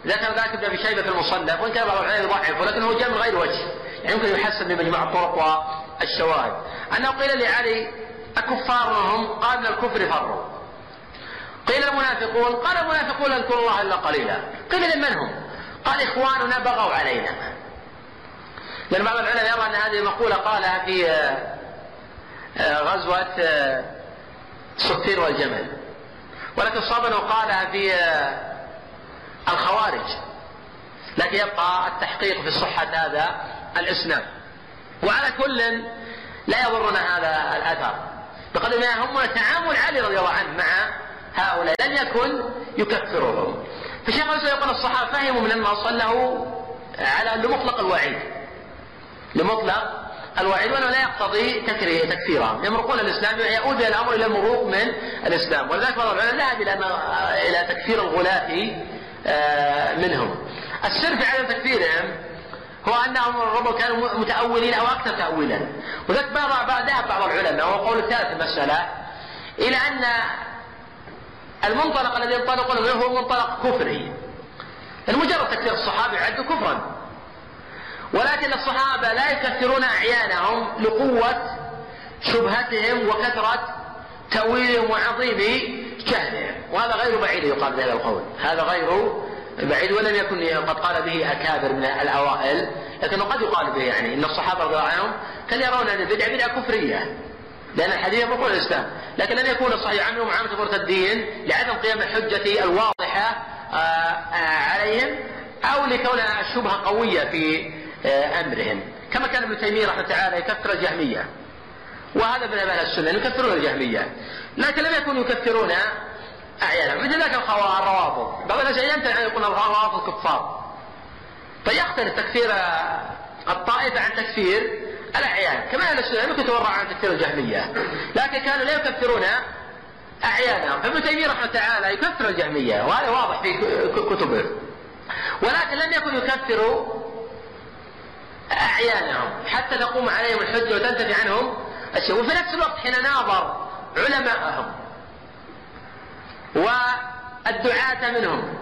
ذكر ذلك ابن ابي شيبة في المصنف وإن كان بعض العلماء ولكنه جاء من غير وجه. يعني يمكن يحسن بمجموع الطرق والشواهد. انه قيل لعلي أكفارهم قال من الكفر فروا. قيل المنافقون قال المنافقون لا الله إلا قليلا. قيل من هم؟ قال إخواننا بغوا علينا. لأن بعض العلماء يرى أن هذه المقوله قالها في غزوة صفين والجمل. ولكن صاب انه قالها في الخوارج. لكن يبقى التحقيق في صحة هذا الإسناد وعلى كل لا يضرنا هذا الأثر. بقدر ما يهمنا تعامل علي رضي الله عنه مع هؤلاء. لم يكن يكفرهم. فالشيخ الإسلام يقول الصحابة فهموا من النص أنه على لمطلق الوعيد. لمطلق الوعيد وأنه لا يقتضي تكفيرهم يمرقون الإسلام يؤول الأمر إلى المروق من الإسلام. ولذلك بعض العلماء ذهب إلى إلى تكفير الغلاة منهم. السر في عدم تكفيرهم هو انهم ربما كانوا متأولين أو أكثر تاويلا. وذلك بعض ذهب بعض العلماء وهو الثالث في المسألة إلى أن المنطلق الذي ينطلقون منه هو منطلق كفري. مجرد تكفير الصحابه يعد كفرا. ولكن الصحابة لا يكفرون أعيانهم لقوة شبهتهم وكثرة تأويلهم وعظيم جهلهم وهذا غير بعيد يقال بهذا القول. هذا غير بعيد ولم يكن قد قال به أكابر من الأوائل لكنه قد يقال به يعني. أن الصحابة رضي الله عنهم كانوا يرون أن البدعة بدعة كفرية لأن الحديث يقول الإسلام. لكن لم يكون الصحيح عنهم معاملة المرتدين لعدم قيام الحجة الواضحة عليهم أو لكون الشبهة قوية في أمرهم. كما كان ابن تيمية رحمه تعالى يكفر الجهمية. وهذا من أهل السنة يكفرون الجهمية. لكن لم يكونوا يكفرون أعيانهم. مثل ذاك الروافض. بعض الناس يمتنع أن يقول الروافض كفار. فيختلف تكفير الطائفة عن تكفير الأعيان. كما أهل السنة يمكن يتورع عن تكفير الجهمية. لكن كانوا لا يكفرون أعيانهم. فابن تيمية رحمه تعالى يكفر الجهمية. وهذا واضح في كتبه. ولكن لم يكن يكفر أعيانهم حتى تقوم عليهم الحجة وتنتفي عنهم الشيء. وفي نفس الوقت حين ناظر علماءهم والدعاة منهم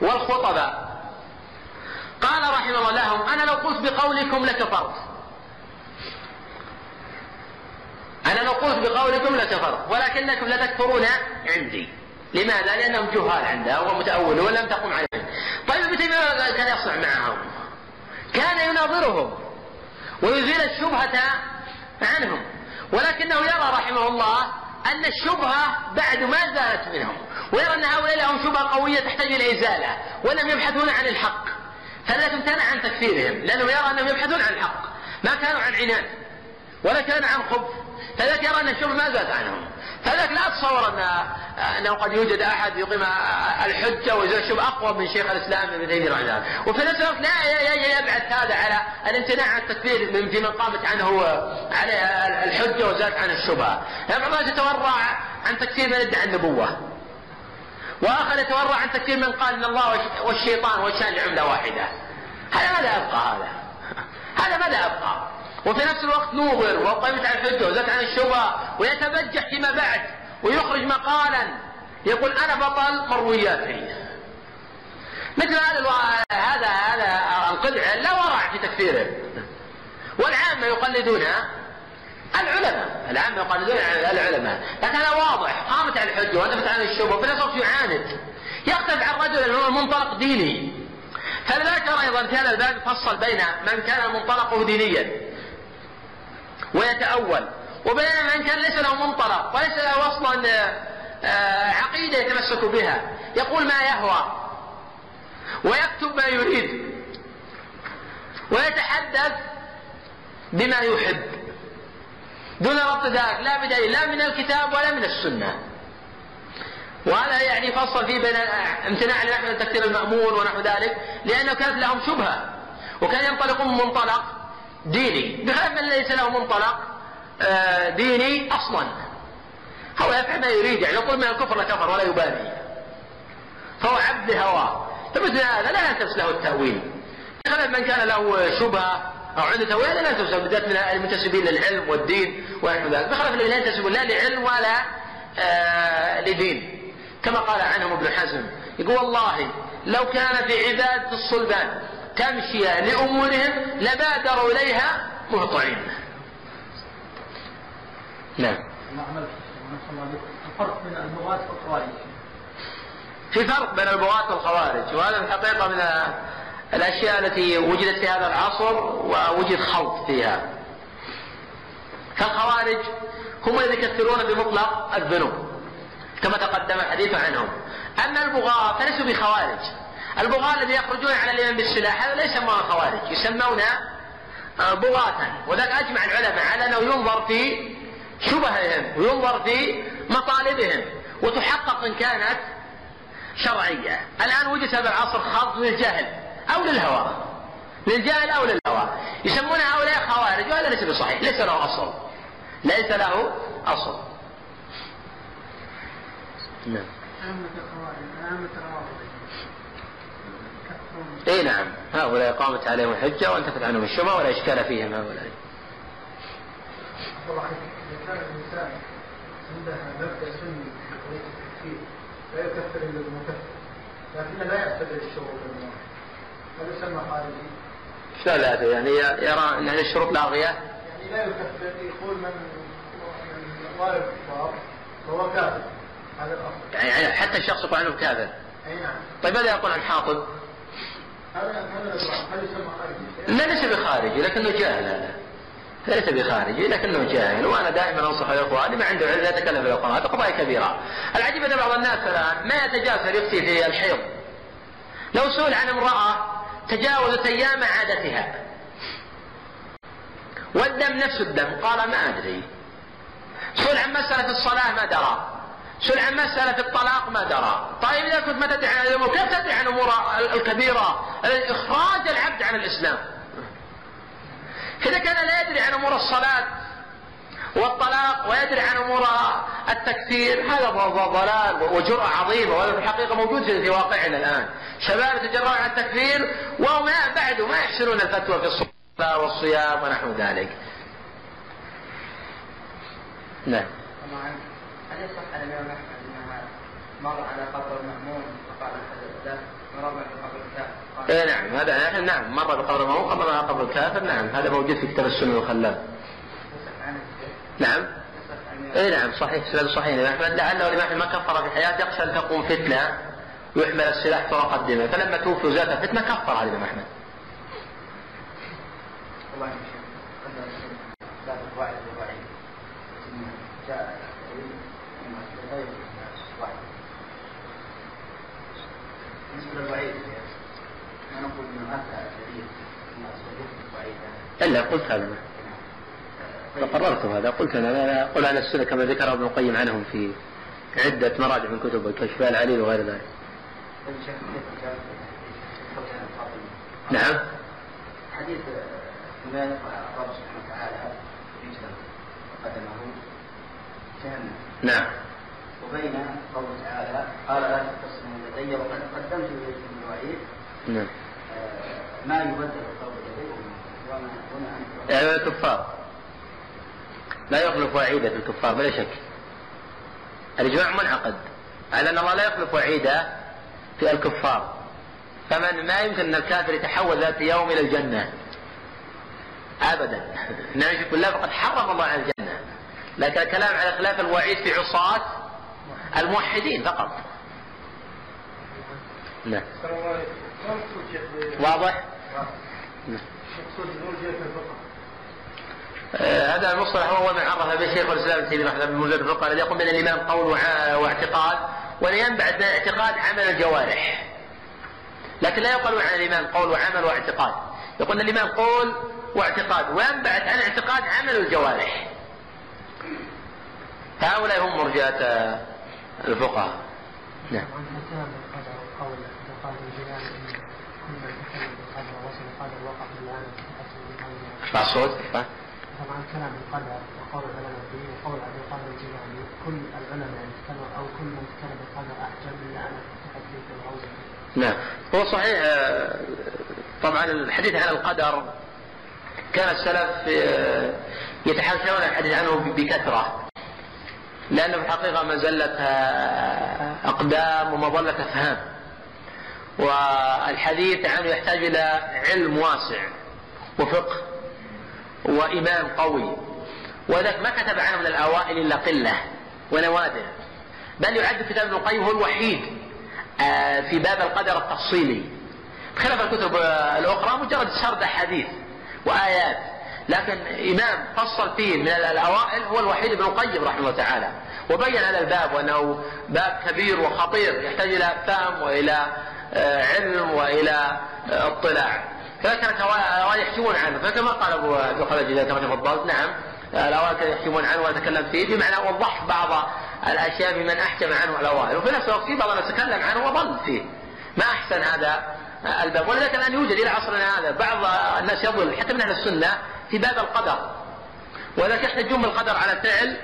والخطباء قال رحمه الله لهم أنا لو قلت بقولكم لكفرت. أنا لو قلت بقولكم لكفرت ولكنكم لتكفرون عندي. لماذا؟ لأنهم جهال عنده ومتأولون ولم تقم عليهم. طيب ابن تيمية كان يصنع معهم؟ كان يناظرهم ويزيل الشبهة عنهم. ولكنه يرى رحمه الله أن الشبهة بعد ما زالت منهم ويرى أن هؤلاء لهم شبهة قوية تحتاج إلى إزالة ولم يبحثون عن الحق. فلذلك امتنع عن تكفيرهم لأنه يرى أنهم يبحثون عن الحق. ما كانوا عن عناد ولا كانوا عن خبث. فذلك يرى أن الشبهة ما زالت عنهم. فذلك لا اتصور ان أنه قد يوجد أحد يقيم الحجة ويزيل الشبهه أقوى من شيخ الإسلام ابن تيمية رحمه الله. وفي نفس الوقت لا يبعث هذا على الامتناع عن التكفير من في من قامت عنه عليه الحجة وزالت عنه الشبهة. يعني بعض الناس يتورع عن تكفير من ادعى النبوة. وآخر يتورع عن تكفير من قال إن الله والشيطان والشان عمله واحدة. هذا ماذا يبقى هذا. هذا ماذا يبقى. وفي نفس الوقت نوظر وقيمت على الحجه وزاد عن الشبهه ويتبجح فيما بعد ويخرج مقالا يقول أنا بطل مروياتي. مثل هذا ألو... هذا هذا القدع لا ورع في تكفيره. والعامة يقلدون العلماء العامة يقلدون العلماء. لكن هذا واضح قامت على الحجة ودفت عن الشبهه وفي نفس الوقت يعاند. يختلف عن رجل هو منطلق ديني. فلذلك أيضا كان الباب يفصل بين من كان منطلقه دينيا. ويتأول. وبين من كان ليس له منطلق وليس له أصلا آه، عقيدة يتمسك بها يقول ما يهوى. ويكتب ما يريد. ويتحدث بما يحب. دون ربط ذلك لا بدليل لا من الكتاب ولا من السنة. وهذا يعني فصل فيه بين امتناع النحو من تكثير المأمور ونحو ذلك لأنه كانت لهم شبهة. وكان ينطلقون من منطلق ديني. بخلاف من ليس له منطلق آه، ديني أصلا. هو يفعل ما يريد يعني يقول من الكفر لكفر ولا يبالي. فهو عبد هواه. فمثل هذا لا يلتمس له التأويل. بخلاف من كان له شبهة أو عنده تأويل لا يلتمس بالذات من المنتسبين للعلم والدين ونحو ذلك. بخلاف الذين لا ينتسبون لا لعلم ولا آه لدين. كما قال عنهم ابن حزم يقول والله لو كان في عبادة الصلبان تمشي لأمورهم لبادروا إليها مهطعين. نعم. الفرق بين البغاة والخوارج. في فرق بين البغاة والخوارج. وهذا الحقيقة من الأشياء التي وجدت في هذا العصر ووجد خلط فيها. فالخوارج هم الذين يكثرون بمطلق الذنوب كما تقدم الحديث عنهم. أما البغاة فليسوا بخوارج. البغاة الذين يخرجون على الإمام بالسلاح هذا لا يسمون خوارج يسمون آه، بغاة. وذلك أجمع العلماء على أنه ينظر في شبههم وينظر في مطالبهم وتحقق إن كانت شرعية. الآن وجد هذا العصر خلط للجهل أو للهوى. للجهل أو للهوى. يسمون هؤلاء خوارج وهذا ليس بصحيح ليس له أصل. ليس له أصل. نعم. اي نعم. هؤلاء قامت عليهم الحجة وانتفت عنهم الشبهه ولا إشكال فيهم هؤلاء. كان الإنسان عندها مبدأ سني في التكفير لا يكفر إلا المكفر. لكنه لا يعتبر الشروط هذا يسمى خارجي. شلون لا يعني يرى أن هذه الشروط لاغية؟ يعني لا يكفر يقول من والد الكفار فهو كافر هذا الأصل. يعني, يعني حتى الشخص يقول عنه كافر أي نعم. طيب ماذا يقول عن حاطب؟ هذا هذا هذا يسمى خارجي لا ليس بخارجي لكنه جاهل هذا. ليس بخارجي لكنه جاهل. وأنا دائما أنصح الاخوان ما عنده علم لا يتكلم في القرآن هذه قضايا كبيرة. العجيب أن بعض الناس الآن ما يتجاسر يفتي في الحيض. لو سئل عن امرأة تجاوزت أيام عادتها والدم نفس الدم قال ما أدري. سئل عن مسألة الصلاة ما درى. سئل عن مسألة الطلاق ما درى. طيب إذا كنت ما تدري عن الأمور كيف تدري عن الأمور الكبيرة؟ إخراج العبد عن الإسلام. إذا كان لا يدري عن أمور الصلاة والطلاق ويدري عن أمور التكفير هذا ضلال وجرأة عظيمة وهذا في الحقيقة موجود في واقعنا الآن. شباب يتجرؤون عن التكفير وهم بعد ما يحسنون الفتوى في الصلاة والصيام ونحو ذلك. نعم. هل يصح عن الامام احمد انها مر على قبر المامون فقال ذاك مر بقبر الكافر اي نعم هذا نعم مر بقبر المامون قبل على قبر الكافر نعم هذا موجود في كتاب السنة للخلال نعم. اي نعم صحيح سند صحيح الامام احمد لعله الامام احمد ما كفر في حياته يخشى أن تقوم فتنة ويحمل السلاح فوق الدماء فلما توفي وزاد الفتنه كفر على الامام احمد. والله ما نقول إنه دليل إلا قلت هذا. فقررت هذا. قلت أنا لا أقول على السنة كما ذكر ابن القيم عنهم في عدة مراجع من كتب الكشف العليل وغير ذلك. نعم. حديث ما يقرا الله سبحانه وتعالى قدمه جهنم. نعم. وبين قوله تعالى قال لا تقسموا لدي وقد قدمت اليكم المواعيد نعم. آه، ما يبدل القول لديكم وما وما يعني الكفار. لا يخلف وعيده الكفار بلا شك. الاجماع منعقد على أن الله لا يخلف وعيده في الكفار. فمن ما يمكن أن الكافر يتحول ذات يوم إلى الجنة؟ ابدا. [LAUGHS] نعم يشرك بالله فقد حرم الله على الجنة. لكن الكلام على خلاف الوعيد في عصاة الموحدين فقط نعم واضح؟ نعم. هذا المصطلح هو ما عرف به شيخ الإسلام تيمية رحمه الله بموجب الفقه الذي يقوم بين الإمام قول واعتقاد من الاعتقاد عمل الجوارح لكن لا يقال عن الإمام قول وعمل واعتقاد يقول الإمام قول واعتقاد وينبعث عن الاعتقاد عمل الجوارح هؤلاء هم مرجئة آه، الفقهاء. نعم. القدر الصوت. طبعا الكلام بالقدر وقول العلماء به وقول ابي القادر الجيلاني كل العلماء يعني أو كل من تكلم بالقدر احجم الا أنا في الغوزه نعم. هو صحيح آه، طبعا الحديث عن القدر كان السلف آه، يتحاشون الحديث عنه بكثرة. لأنه في الحقيقة مزلة آه، أقدام ومظلة أفهام. والحديث عنه يحتاج إلى علم واسع وفقه وإيمان قوي. وذلك ما كتب عنه من الأوائل إلا قلة ونوادر. بل يعد كتاب ابن القيم هو الوحيد آه، في باب القدر التفصيلي. بخلاف الكتب آه، الأخرى مجرد سرد أحاديث وآيات. لكن إمام فصل فيه من الأوائل هو الوحيد ابن القيم رحمه الله تعالى. وبين هذا الباب وأنه باب كبير وخطير يحتاج إلى فهم وإلى آه، علم وإلى آه، اطلاع. الأوائل يحكمون عنه. فكما قال أبو خالد إذا كما تفضلت نعم الأوائل كانوا يحكمون عنه وأتكلم فيه بمعنى وضحت بعض الأشياء ممن أحكم عنه الأوائل. وفي نفس الوقت في بعض تكلم عنه وضل فيه. ما أحسن هذا الباب. ولذلك الآن يوجد إلى عصرنا هذا. بعض الناس يضل حتى من أهل السنة في باب القدر. ولذلك يحتجون بالقدر على فعل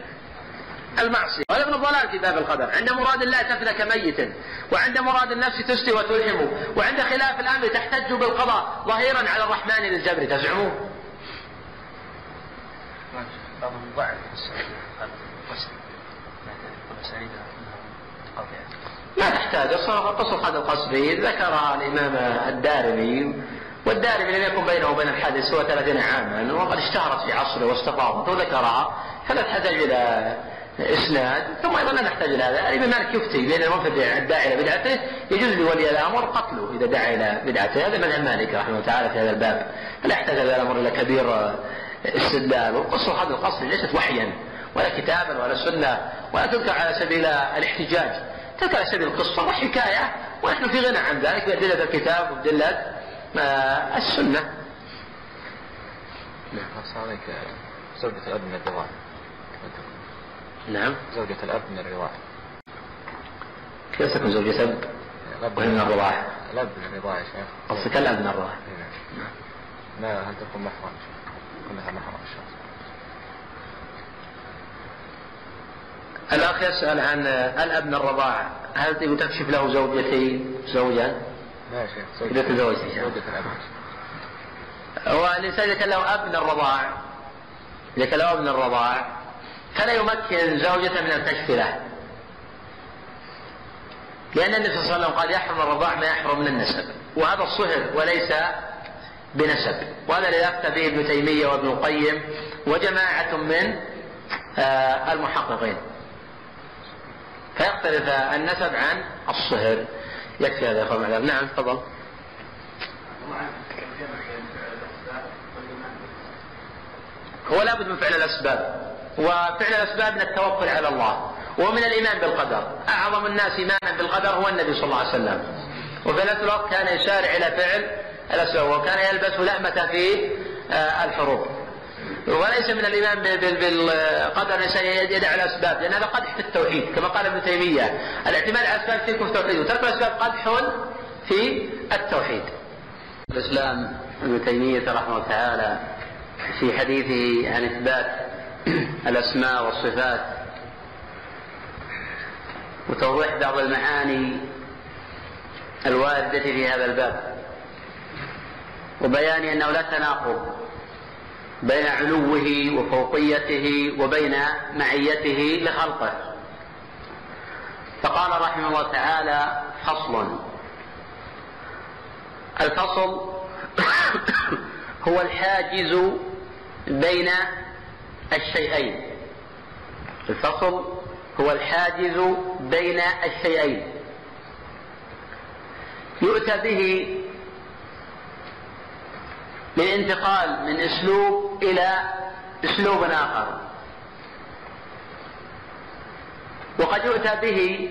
المعصية. وهذا من الضلال في باب القدر. عند مراد الله تفلك ميتا وعند مراد النفس تسلي وتلهم وعند خلاف الأمر تحتج بالقضاء ظهيرا على الرحمن للجبر. تزعمون؟ ما تحتاج. قصة هذا القصدي ذكرها الإمام الدارمي والدارمي لم يكن بينه وبين الحادث سوى 30 عاما وقد اشتهرت في عصره واستفاضت وذكرها فلا تحتاج إلى إسناد ثم أيضا لا نحتاج إلى هذا الإمام مالك يفتي بأن المبتدع الداعي إلى بدعته يجوز لولي الأمر قتله إذا دعا إلى بدعته هذا مذهب مالك رحمه الله تعالى في هذا الباب فلا يحتاج هذا الأمر إلى كبير استدلال والقصة هذا القصد ليست وحيا ولا كتابا ولا سنة ولا تذكر على سبيل الاحتجاج تذكر على سبيل القصة وحكاية ونحن في غنى عن ذلك بأدلة الكتاب وبأدلة آه، السنة. نعم عليك زوجة الأب من الرضاعة نعم. زوجة الأب من الرضاعة كيف تكون زوجة أب؟ الأب وهي من الرضاعة الأب من الرضاعة يا شيخ. قصدك الأب من الرضاعة نعم. ما هل تكون محرم؟ كلها محرم الشخص الأخ يسأل عن الأب من الرضاعة هل تكشف له زوجتي؟ زوجا؟ لا يا شيخ إذا كان له أب من الرضاع إذا كان له أب من الرضاع فلا يمكن زوجته من الكشف له. لأن النبي صلى الله عليه وسلم قال يحرم الرضاع ما يحرم من النسب. وهذا الصهر وليس بنسب. وهذا الذي أفتى به ابن تيمية وابن القيم وجماعة من آه، المحققين. فيختلف النسب عن الصهر. يكفي هذا يا أخوان معذرة. نعم تفضل. هو لابد من فعل الأسباب وفعل الأسباب من التوكل على الله ومن الإيمان بالقدر. أعظم الناس إيمانا بالقدر هو النبي صلى الله عليه وسلم. وفي نفس الوقت كان يسارع إلى فعل الأسباب وكان يلبس لأمة في آه، الحروب وليس من الإيمان بال- بال- بالقدر الإنسان يدع الاسباب لأن هذا قدح في التوحيد كما قال ابن تيمية الاعتماد على الاسباب في التوحيد وترك الأسباب قدح في التوحيد. الإسلام ابن تيمية رحمه الله تعالى في حديثه عن إثبات [CLEARS THROAT] الأسماء والصفات وتوضيح بعض المعاني الواردة في هذا الباب وبيان أنه لا تناقض بين علوه وفوقيته وبين معيته لخلقه. فقال رحمه الله تعالى فصل. الفصل [COUGHS] هو الحاجز بين الشيئين. الفصل هو الحاجز بين الشيئين. يؤتى به للانتقال من اسلوب إلى اسلوب آخر. وقد يؤتى به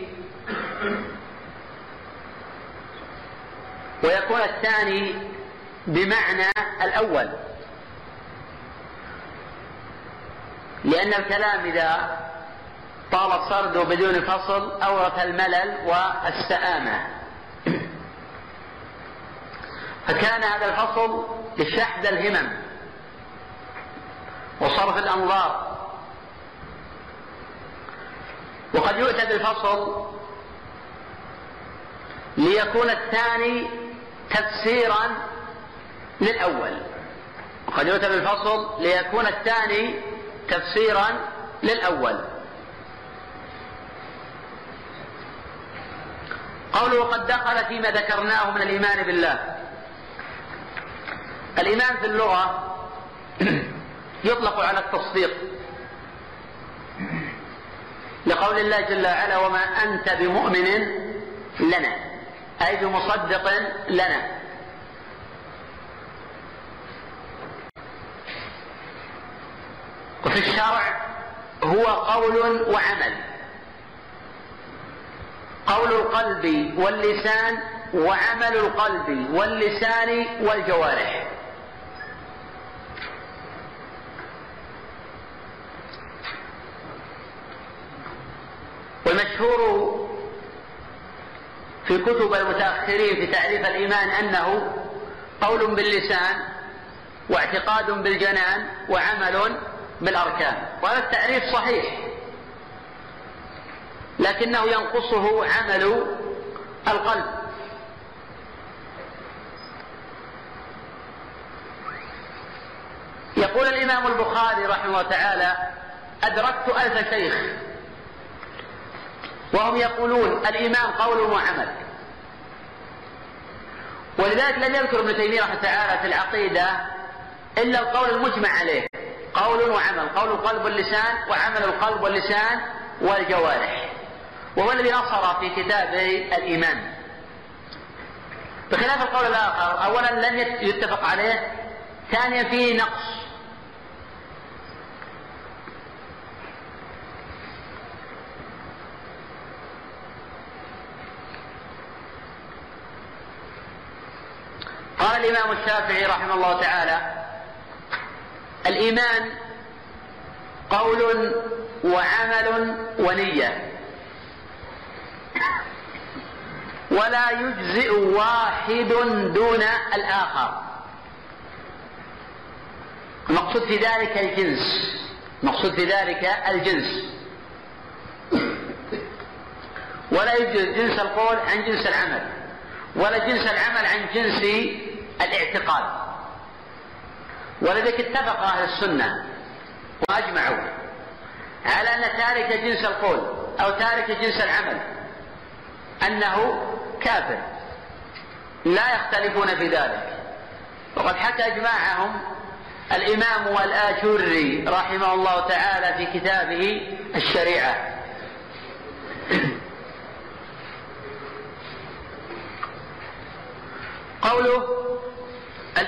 ويكون الثاني بمعنى الأول. لأن الكلام إذا طال سرده بدون فصل أورث الملل والسآمة. فكان هذا الفصل لشحذ الهمم وصرف الأنظار. وقد يؤتى بالفصل ليكون الثاني تفسيرا للأول. وقد يؤتى بالفصل ليكون الثاني تفسيرا للأول. قوله وقد دخل فيما ذكرناه من الإيمان بالله. الإيمان في اللغة [CLEARS THROAT] يطلق على التصديق. لقول الله جل وعلا وما أنت بمؤمن لنا. أي بمصدق لنا. وفي الشرع هو قول وعمل. قول القلب واللسان وعمل القلب واللسان والجوارح. والمشهور في كتب المتأخرين في تعريف الإيمان أنه قول باللسان واعتقاد بالجنان وعمل بالأركان وهذا التعريف صحيح لكنه ينقصه عمل القلب. يقول الإمام البخاري رحمه الله تعالى أدركت ألف شيخ وهم يقولون الإيمان قول وعمل. ولذلك لم يذكر ابن تيمية رحمه تعالى في العقيدة إلا القول المجمع عليه. قول وعمل قول القلب واللسان وعمل القلب واللسان والجوارح. وهو الذي نصر في كتابه الإيمان. بخلاف القول الآخر أولا لم يتفق عليه ثانيا فيه نقص. قال الإمام الشافعي رحمه الله تعالى الإيمان قول وعمل ونية. ولا يجزئ واحد دون الآخر. المقصود في ذلك الجنس. المقصود في ذلك الجنس. ولا يجزئ جنس القول عن جنس العمل. ولا جنس العمل عن جنس الاعتقاد. ولذلك اتفق أهل السنة وأجمعوا على أن تارك جنس القول أو تارك جنس العمل أنه كافر. لا يختلفون في ذلك. وقد حكى إجماعهم الإمام الاجري رحمه الله تعالى في كتابه الشريعة. قوله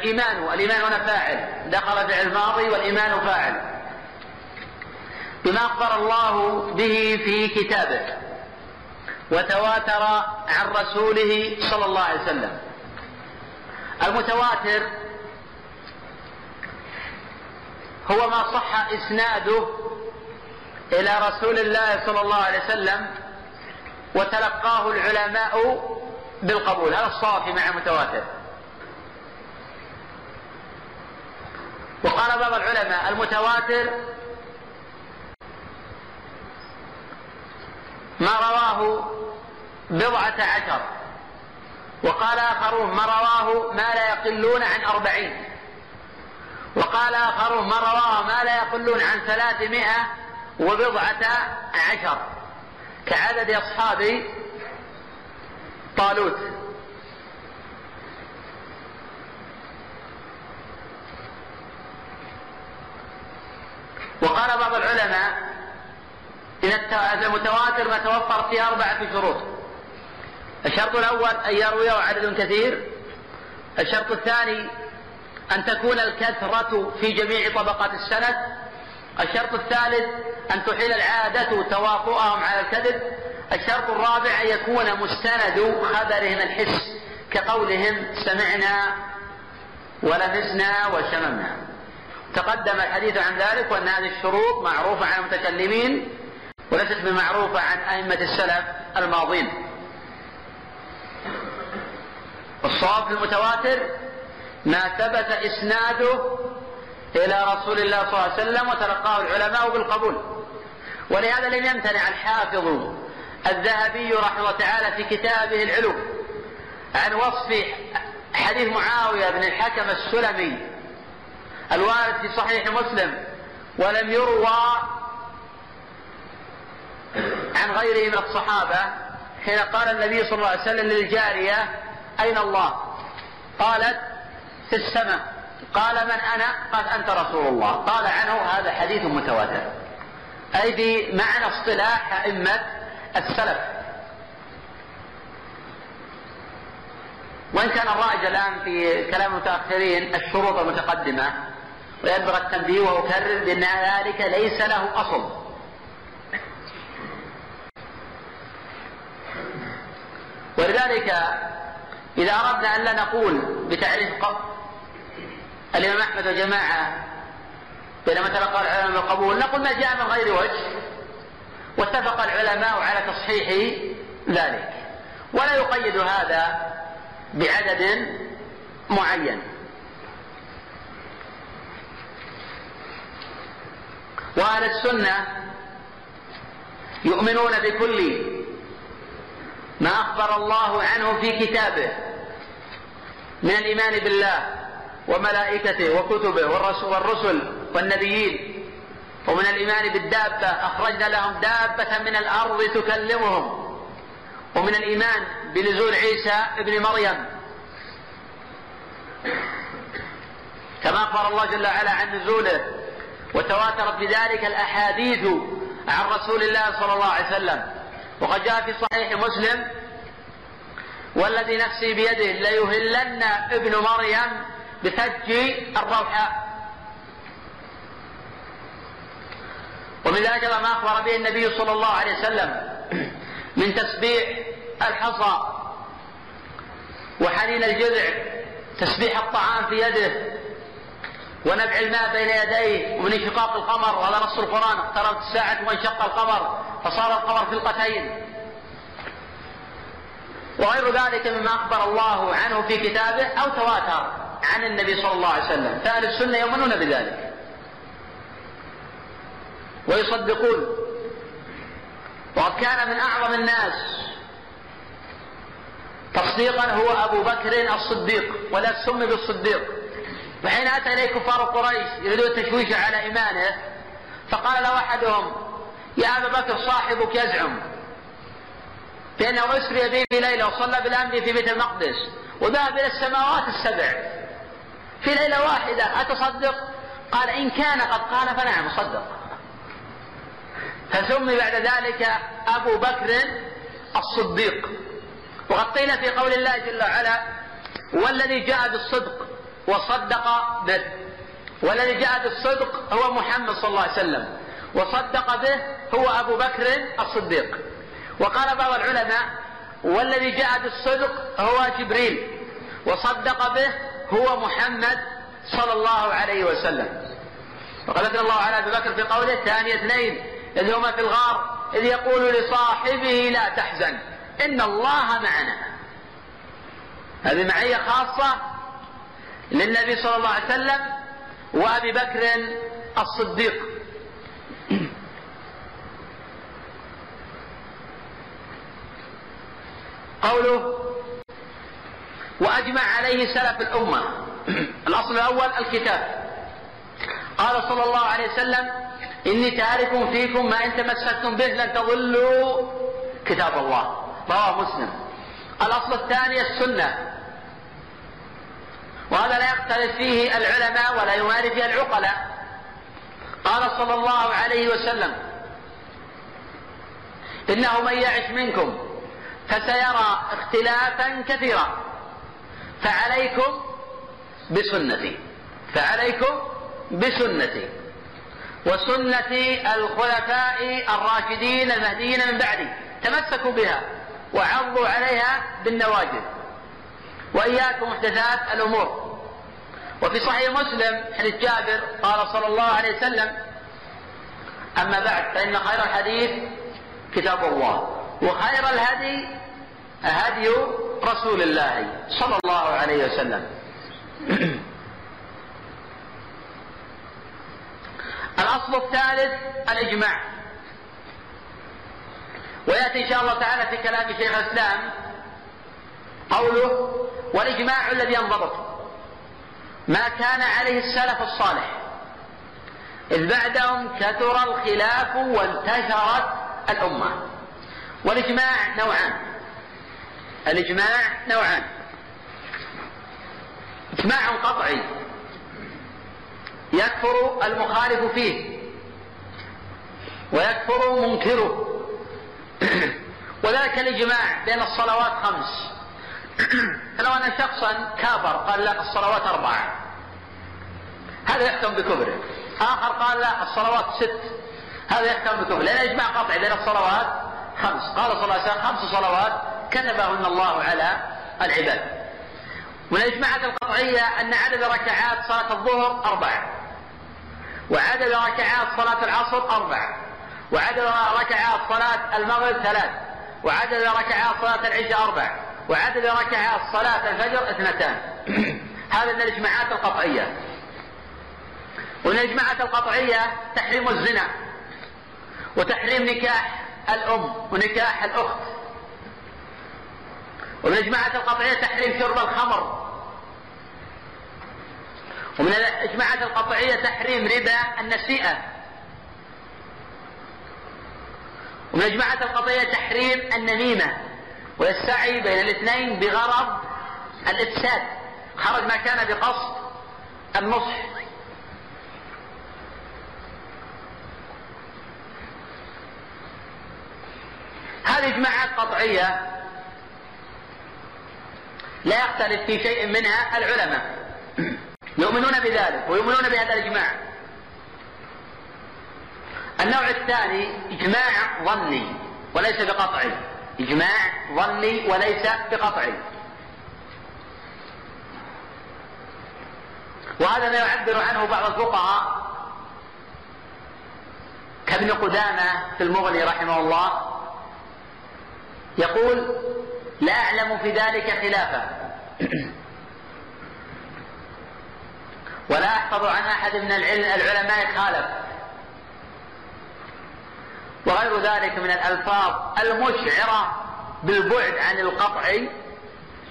الإيمان الإيمان هنا فاعل. دخل فعل الماضي والإيمان فاعل. بما أخبر الله به في كتابه وتواتر عن رسوله صلى الله عليه وسلم. المتواتر هو ما صح إسناده إلى رسول الله صلى الله عليه وسلم وتلقاه العلماء بالقبول. هذا الصافي مع المتواتر. وقال بعض العلماء المتواتر ما رواه بضعة عشر وقال آخرون ما رواه ما لا يقلون عن أربعين وقال آخرون ما رواه ما لا يقلون عن ثلاثمائة وبضعة عشر كعدد أصحاب طالوت. وقال بعض العلماء إن المتواتر ما توفر فيه أربعة شروط. الشرط الأول أن يرويه عدد كثير. الشرط الثاني أن تكون الكثرة في جميع طبقات السند. الشرط الثالث أن تحيل العادة تواطؤهم على الكذب. الشرط الرابع أن يكون مستند خبرهم الحس كقولهم سمعنا ولمسنا وشممنا. تقدم الحديث عن ذلك وأن هذه الشروط معروفة عن المتكلمين وليست بمعروفة عن أئمة السلف الماضين. والصواب في المتواتر ما ثبت إسناده إلى رسول الله صلى الله عليه وسلم وتلقاه العلماء بالقبول. ولهذا لم يمتنع الحافظ الذهبي رحمه الله تعالى في كتابه العلو عن وصف حديث معاوية بن الحكم السلمي الوارد في صحيح مسلم ولم يروى عن غيره من الصحابة حين قال النبي صلى الله عليه وسلم للجارية أين الله؟ قالت في السماء قال من أنا؟ قال أنت رسول الله قال عنه هذا حديث متواتر أي بمعنى اصطلاح أئمة السلف وإن كان الرائج الآن في كلام المتأخرين الشروط المتقدمة وينبغي التنبيه وأكرر بأن ذلك ليس له أصل. ولذلك إذا أردنا أن لا نقول بتعريف الإمام أحمد وجماعة بينما تلقى العلماء بالقبول نقول ما جاء من غير وجه واتفق العلماء على تصحيح ذلك. ولا يقيد هذا بعدد معين. وأهل السنة يؤمنون بكل ما أخبر الله عنه في كتابه من الإيمان بالله وملائكته وكتبه والرسل والنبيين ومن الإيمان بالدابة أخرجنا لهم دابة من الأرض تكلمهم ومن الإيمان بنزول عيسى ابن مريم. كما أخبر الله جل وعلا عن نزوله وتواترت بذلك الأحاديث عن رسول الله صلى الله عليه وسلم. وقد جاء في صحيح مسلم والذي نفسي بيده ليهلن ابن مريم بفج الروحاء ومن ذلك ما أخبر به النبي صلى الله عليه وسلم من تسبيح الحصى وحنين الجذع تسبيح الطعام في يده ونبع الماء بين يديه ومن انشقاق القمر. وهذا نص القرآن. اقتربت الساعة وانشق القمر فصار القمر فلقتين. وغير ذلك مما أخبر الله عنه في كتابه أو تواتر عن النبي صلى الله عليه وسلم. فأهل السنة يؤمنون بذلك. ويصدقون. وقد كان من أعظم الناس تصديقا هو أبو بكر الصديق ولا سمي بالصديق. وحين أتى إليه كفار قريش يريدون التشويش على إيمانه فقال له أحدهم يا أبا بكر صاحبك يزعم بأنه أسري به في ليلة وصلى بالأمن في بيت المقدس وذهب إلى السماوات السبع في ليلة واحدة أتصدق؟ قال إن كان قد قال فنعم صدق. فسمي بعد ذلك أبو بكر الصديق. وقد قيل في قول الله جل وعلا والذي جاء بالصدق وصدق به. والذي جاء بالصدق هو محمد صلى الله عليه وسلم. وصدق به هو أبو بكر الصديق. وقال بعض العلماء والذي جاء بالصدق هو جبريل. وصدق به هو محمد صلى الله عليه وسلم. وقال ذكر الله على أبي بكر في قوله ثاني اثنين إذ هما في الغار إذ يقول لصاحبه لا تحزن إن الله معنا. هذه معية خاصة للنبي صلى الله عليه وسلم وأبي بكر الصديق. قوله وأجمع عليه سلف الأمة. الأصل الأول الكتاب. قال صلى الله عليه وسلم إني تارك فيكم ما إن تمسكتم به لن تضلوا كتاب الله. رواه مسلم. الأصل الثاني السنة. وهذا لا يختلف فيه العلماء ولا يماري فيه العقلاء. قال صلى الله عليه وسلم إنه من يعش منكم فسيرى اختلافا كثيرا فعليكم بسنتي فعليكم بسنتي وسنة الخلفاء الراشدين المهديين من بعدي تمسكوا بها وعضوا عليها بالنواجذ وإياكم محدثات الأمور. وفي صحيح مسلم حديث جابر قال صلى الله عليه وسلم أما بعد فإن خير الحديث كتاب الله وخير الهدي هدي رسول الله صلى الله عليه وسلم. [CLEARS THROAT] الأصل الثالث الإجماع. ويأتي إن شاء الله تعالى في كلام شيخ الإسلام قوله والإجماع الذي ينضبط. ما كان عليه السلف الصالح. إذ بعدهم كثر الخلاف وانتشرت الأمة. والإجماع نوعان. الإجماع نوعان. إجماع قطعي. يكفر المخالف فيه. ويكفر منكره. [CLEARS THROAT] وذلك الإجماع بين الصلوات خمس. [COUGHS] فلو أن شخصا كافر قال لا الصلوات أربعة. هذا يحكم بكفره آخر قال لا الصلوات ست. هذا يحكم بكفره لأن إجماع قطعي بين الصلوات خمس. قال صلى الله عليه وسلم خمس صلوات كتبهن الله على العباد. من الإجماعات القطعية أن عدد ركعات صلاة الظهر أربعة. وعدد ركعات صلاة العصر أربعة. وعدد ركعات صلاة المغرب ثلاث. وعدد ركعات صلاة العشاء أربع وعدد ركعات صلاة الفجر اثنتان. [COUGHS] هذا من الإجماعات القطعية. ومن الإجماعات القطعية تحريم الزنا وتحريم نكاح الأم ونكاح الأخت. ومن الإجماعات القطعية تحريم شرب الخمر. ومن الإجماعات القطعية تحريم ربا النسيئة. ومن الإجماعات القطعية تحريم النميمة. والسعي بين الاثنين بغرض الإفساد. خرج ما كان بقصد النصح. هذه إجماعات قطعية لا يختلف في شيء منها العلماء. [CLEARS THROAT] يؤمنون بذلك ويؤمنون بهذا الإجماع. النوع الثاني إجماع ظني وليس بقطعي. إجماع ظني وليس بقطعي. وهذا ما يعبر عنه بعض الفقهاء كابن قدامة في المغني رحمه الله. يقول لا أعلم في ذلك خلافا ولا أحفظ عن أحد من العلماء خالف وغير ذلك من الألفاظ المشعرة بالبعد عن القطع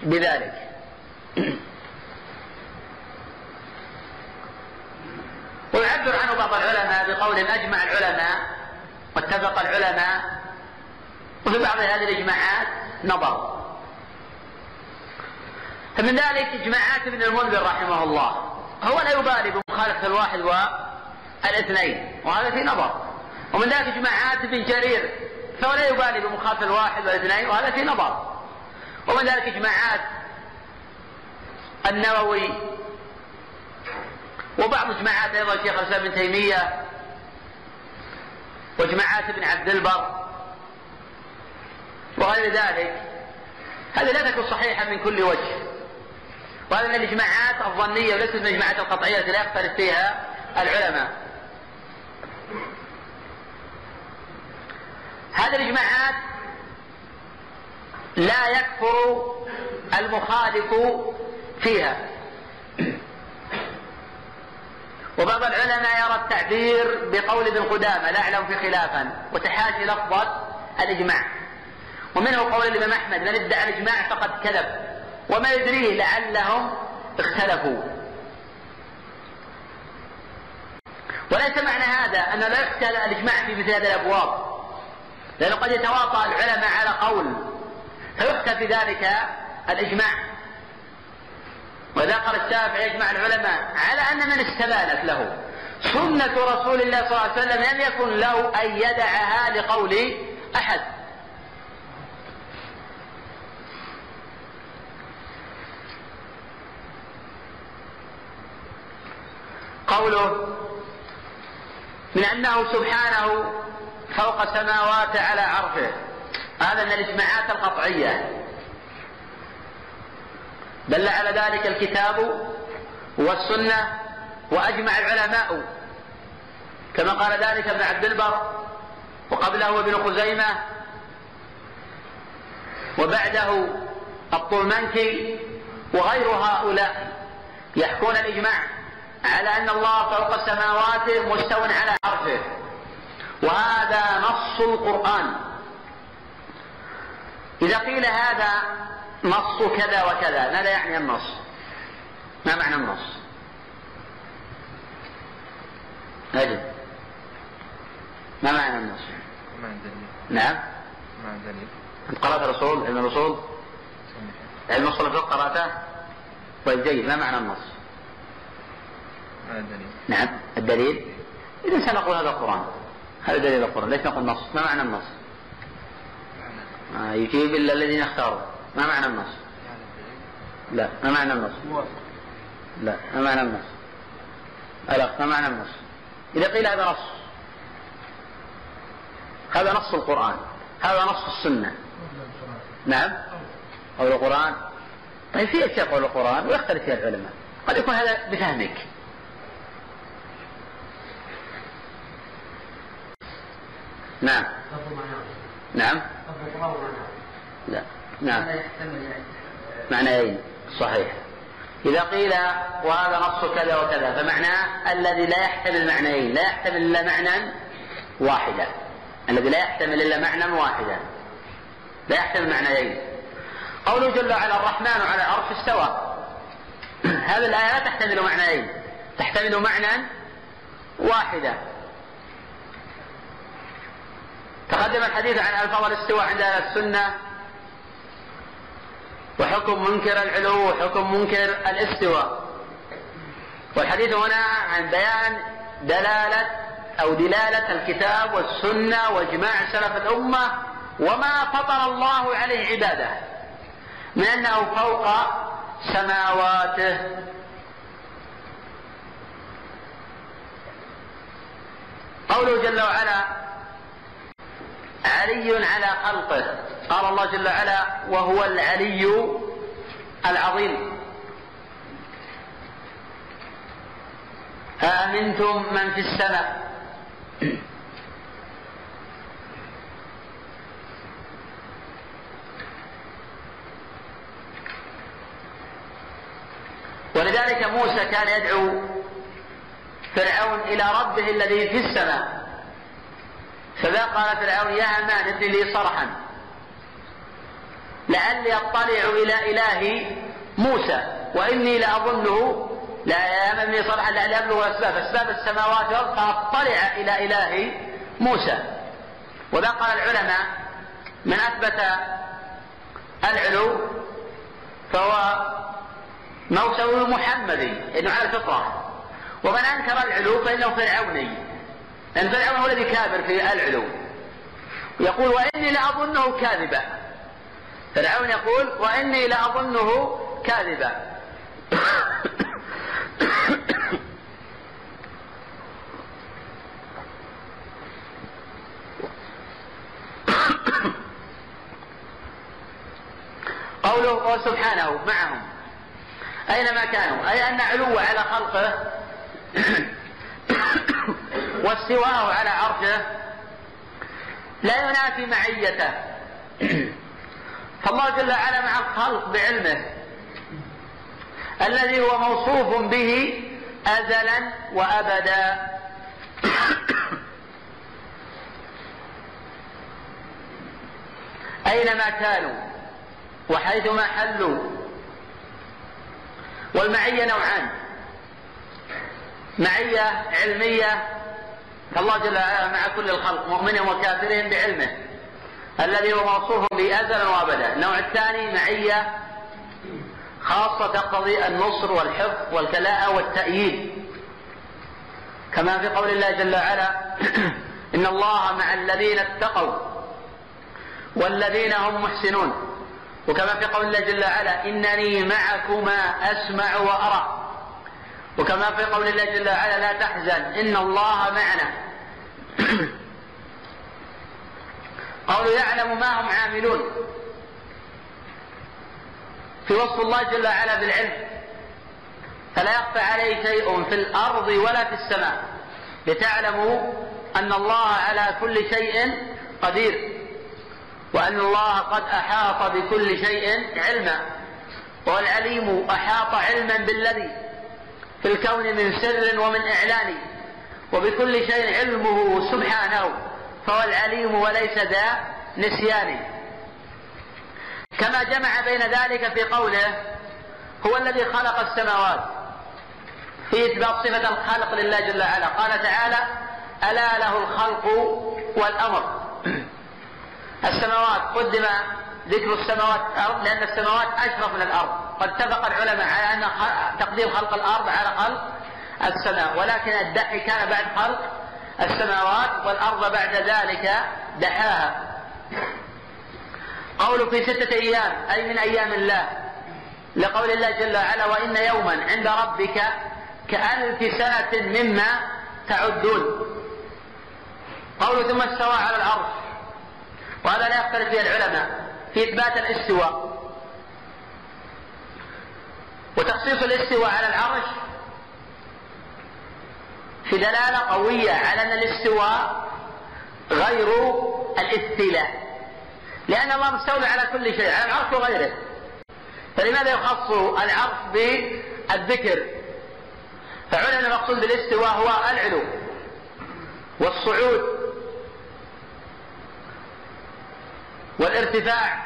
بذلك. ويعبر عنه بعض العلماء بقول أجمع العلماء واتفق العلماء وفي بعض هذه الإجماعات نظر. فمن ذلك إجماعات ابن المنذر رحمه الله. هو لا يبالي بمخالفة الواحد والإثنين وهذا في نظر. ومن ذلك إجماعات ابن جرير فهو لا يبالي بمخالفة الواحد والاثنين وهذا في نظر. ومن ذلك إجماعات النووي وبعض إجماعات أيضا شيخ الإسلام ابن تيمية وإجماعات ابن عبد البر وغير ذلك. هذه لا تكون صحيحة من كل وجه. وهذا من الإجماعات الظنية وليست من الإجماعات القطعية التي لا يختلف فيها العلماء. هذه الإجماعات لا يكفر المخالف فيها. وبعض العلماء يرى التعبير بقول ابن قدامة لا أعلم في خلافا وتحاشي لفظة الإجماع. ومنه قول الإمام أحمد من ادعى الإجماع فقد كذب وما يدريه لعلهم اختلفوا. وليس معنى هذا أن لا يحتل الإجماع في مثل هذه الأبواب. لأنه قد يتواطأ العلماء على قول. فيحكى في ذلك الإجماع. وذكر الشافعي يجمع العلماء على أن من استبانت له سنة رسول الله صلى الله عليه وسلم لم يكن له أن يدعها لقول أحد. قوله من أنه سبحانه فوق سماوات على عرشه. هذا من الإجماعات القطعية. دل على ذلك الكتاب والسنة وأجمع العلماء. كما قال ذلك ابن عبد البر وقبله ابن خزيمة وبعده الطلمنكي وغير هؤلاء. يحكون الإجماع على أن الله فوق سماواته مستو على عرشه. وهذا نص القرآن. إذا قيل هذا نص كذا وكذا ماذا يعني النص؟ ما معنى النص؟ أجل ما معنى النص؟ ما الدليل نعم. ما الدليل أنت قرأت الأصول علم الأصول علم أصول الفقه قرأته؟ طيب جيد. ما معنى النص؟ ما الدليل نعم. الدليل؟ إذا سنقول هذا القرآن. هذا دليل القرآن. ليش نقول نص؟ ما معنى النص؟ ما يجيب إلا الذين اختاروا. ما معنى النص؟ لا ما معنى النص. لا ما معنى النص. الأخ ما معنى النص. إذا قيل هذا نص هذا نص القرآن. هذا نص السنة. نعم. قول القرآن. طيب في أشياء قول القرآن ويختلف فيها العلماء. قد يكون هذا بفهمك. نعم. نعم. لا. نعم. معنيين صحيح. إذا قيل وهذا نص كذا وكذا فمعناه الذي لا يحتمل معنيين لا يحتمل إلا معنى واحدا. الذي لا يحتمل إلا معنى واحدا. لا يحتمل معنيين. قوله جل وعلا الرحمن على العرش استوى. [CLEARS THROAT] هذه الآية لا تحتمل معنيين. تحتمل معنى واحدا. تقدم الحديث عن ألفاظ الاستواء عند أهل السنة وحكم منكر العلو وحكم منكر الاستواء. والحديث هنا عن بيان دلالة أو دلالة الكتاب والسنة وإجماع سلف الأمة وما فطر الله عليه عباده من أنه فوق سماواته. قوله جل وعلا علي على خلقه. قال الله جل وعلا وهو العلي العظيم. أأمنتم من في السماء؟ ولذلك موسى كان يدعو فرعون إلى ربه الذي في السماء. فذا قال فرعون يا هامان ابن لي صرحا. لعلي أطلع إلى إله موسى وإني لأظنه لا يامن لي صرحا لعلي ابلغ أسباب أسباب السماوات والأرض فأطلع إلى إله موسى. وذا قال العلماء من أثبت العلو فهو موسى محمدي انه على الفطرة. ومن أنكر العلو فإنه فرعوني. لأن فرعون هو الذي كابر في العلو. يقول وإني لأظنه كاذبا. فرعون يقول وإني لأظنه كاذبا. قوله سبحانه معهم. أينما كانوا؟ أي أن علو على خلقه. واستواءه على عرشه لا ينافي معيته. فالله جل وعلا مع الخلق بعلمه. الذي هو موصوف به ازلا وابدا. أينما كانوا وحيثما حلوا. والمعية نوعان. معية علمية. فالله جل وعلا مع كل الخلق مؤمنهم وكافرهم بعلمه. الذي هو موصوف به أزلا وأبدا. النوع الثاني معية خاصة تقتضي النصر والحفظ والكلاءه والتأييد. كما في قول الله جل وعلا [CLEARS THROAT] إن الله مع الذين اتقوا والذين هم محسنون. وكما في قول الله جل وعلا إنني معكما أسمع وأرى. وكما في قول الله جل وعلا لا تحزن إن الله معنا. [CLEARS THROAT] قولوا يعلم ما هم عاملون. في وصف الله جل وعلا بالعلم. فلا يخفى عليه شيء في الأرض ولا في السماء. لتعلموا أن الله على كل شيء قدير. وأن الله قد أحاط بكل شيء علما. والعليم أحاط علما بالذي في الكون من سر ومن إعلان. وبكل شيء علمه سبحانه فهو العليم وليس ذا نسيان. كما جمع بين ذلك في قوله هو الذي خلق السماوات في إثبات صفة الخلق لله جل وعلا. قال تعالى ألا له الخلق والأمر [CLEARS THROAT] السماوات قدم ذكر السماوات الأرض لأن السماوات أشرف من الأرض. قد اتفق العلماء على أن تقديم خلق الأرض على خلق السماء. ولكن الدحي كان بعد خلق السماوات والأرض بعد ذلك دحاها. قول في ستة أيام أي من أيام الله. لقول الله جل وعلا وإن يوما عند ربك كألف سنة مما تعدون. قول ثم استوى على العرش. وهذا لا يختلف فيه العلماء. في إثبات الاستواء. وتخصيص الاستواء على العرش في دلالة قوية على أن الاستواء غير الاستيلاء لأن الله مستولى على كل شيء على العرش وغيره. فلماذا يخص العرش بالذكر؟ فعلم المقصود بالاستواء هو العلو والصعود والارتفاع.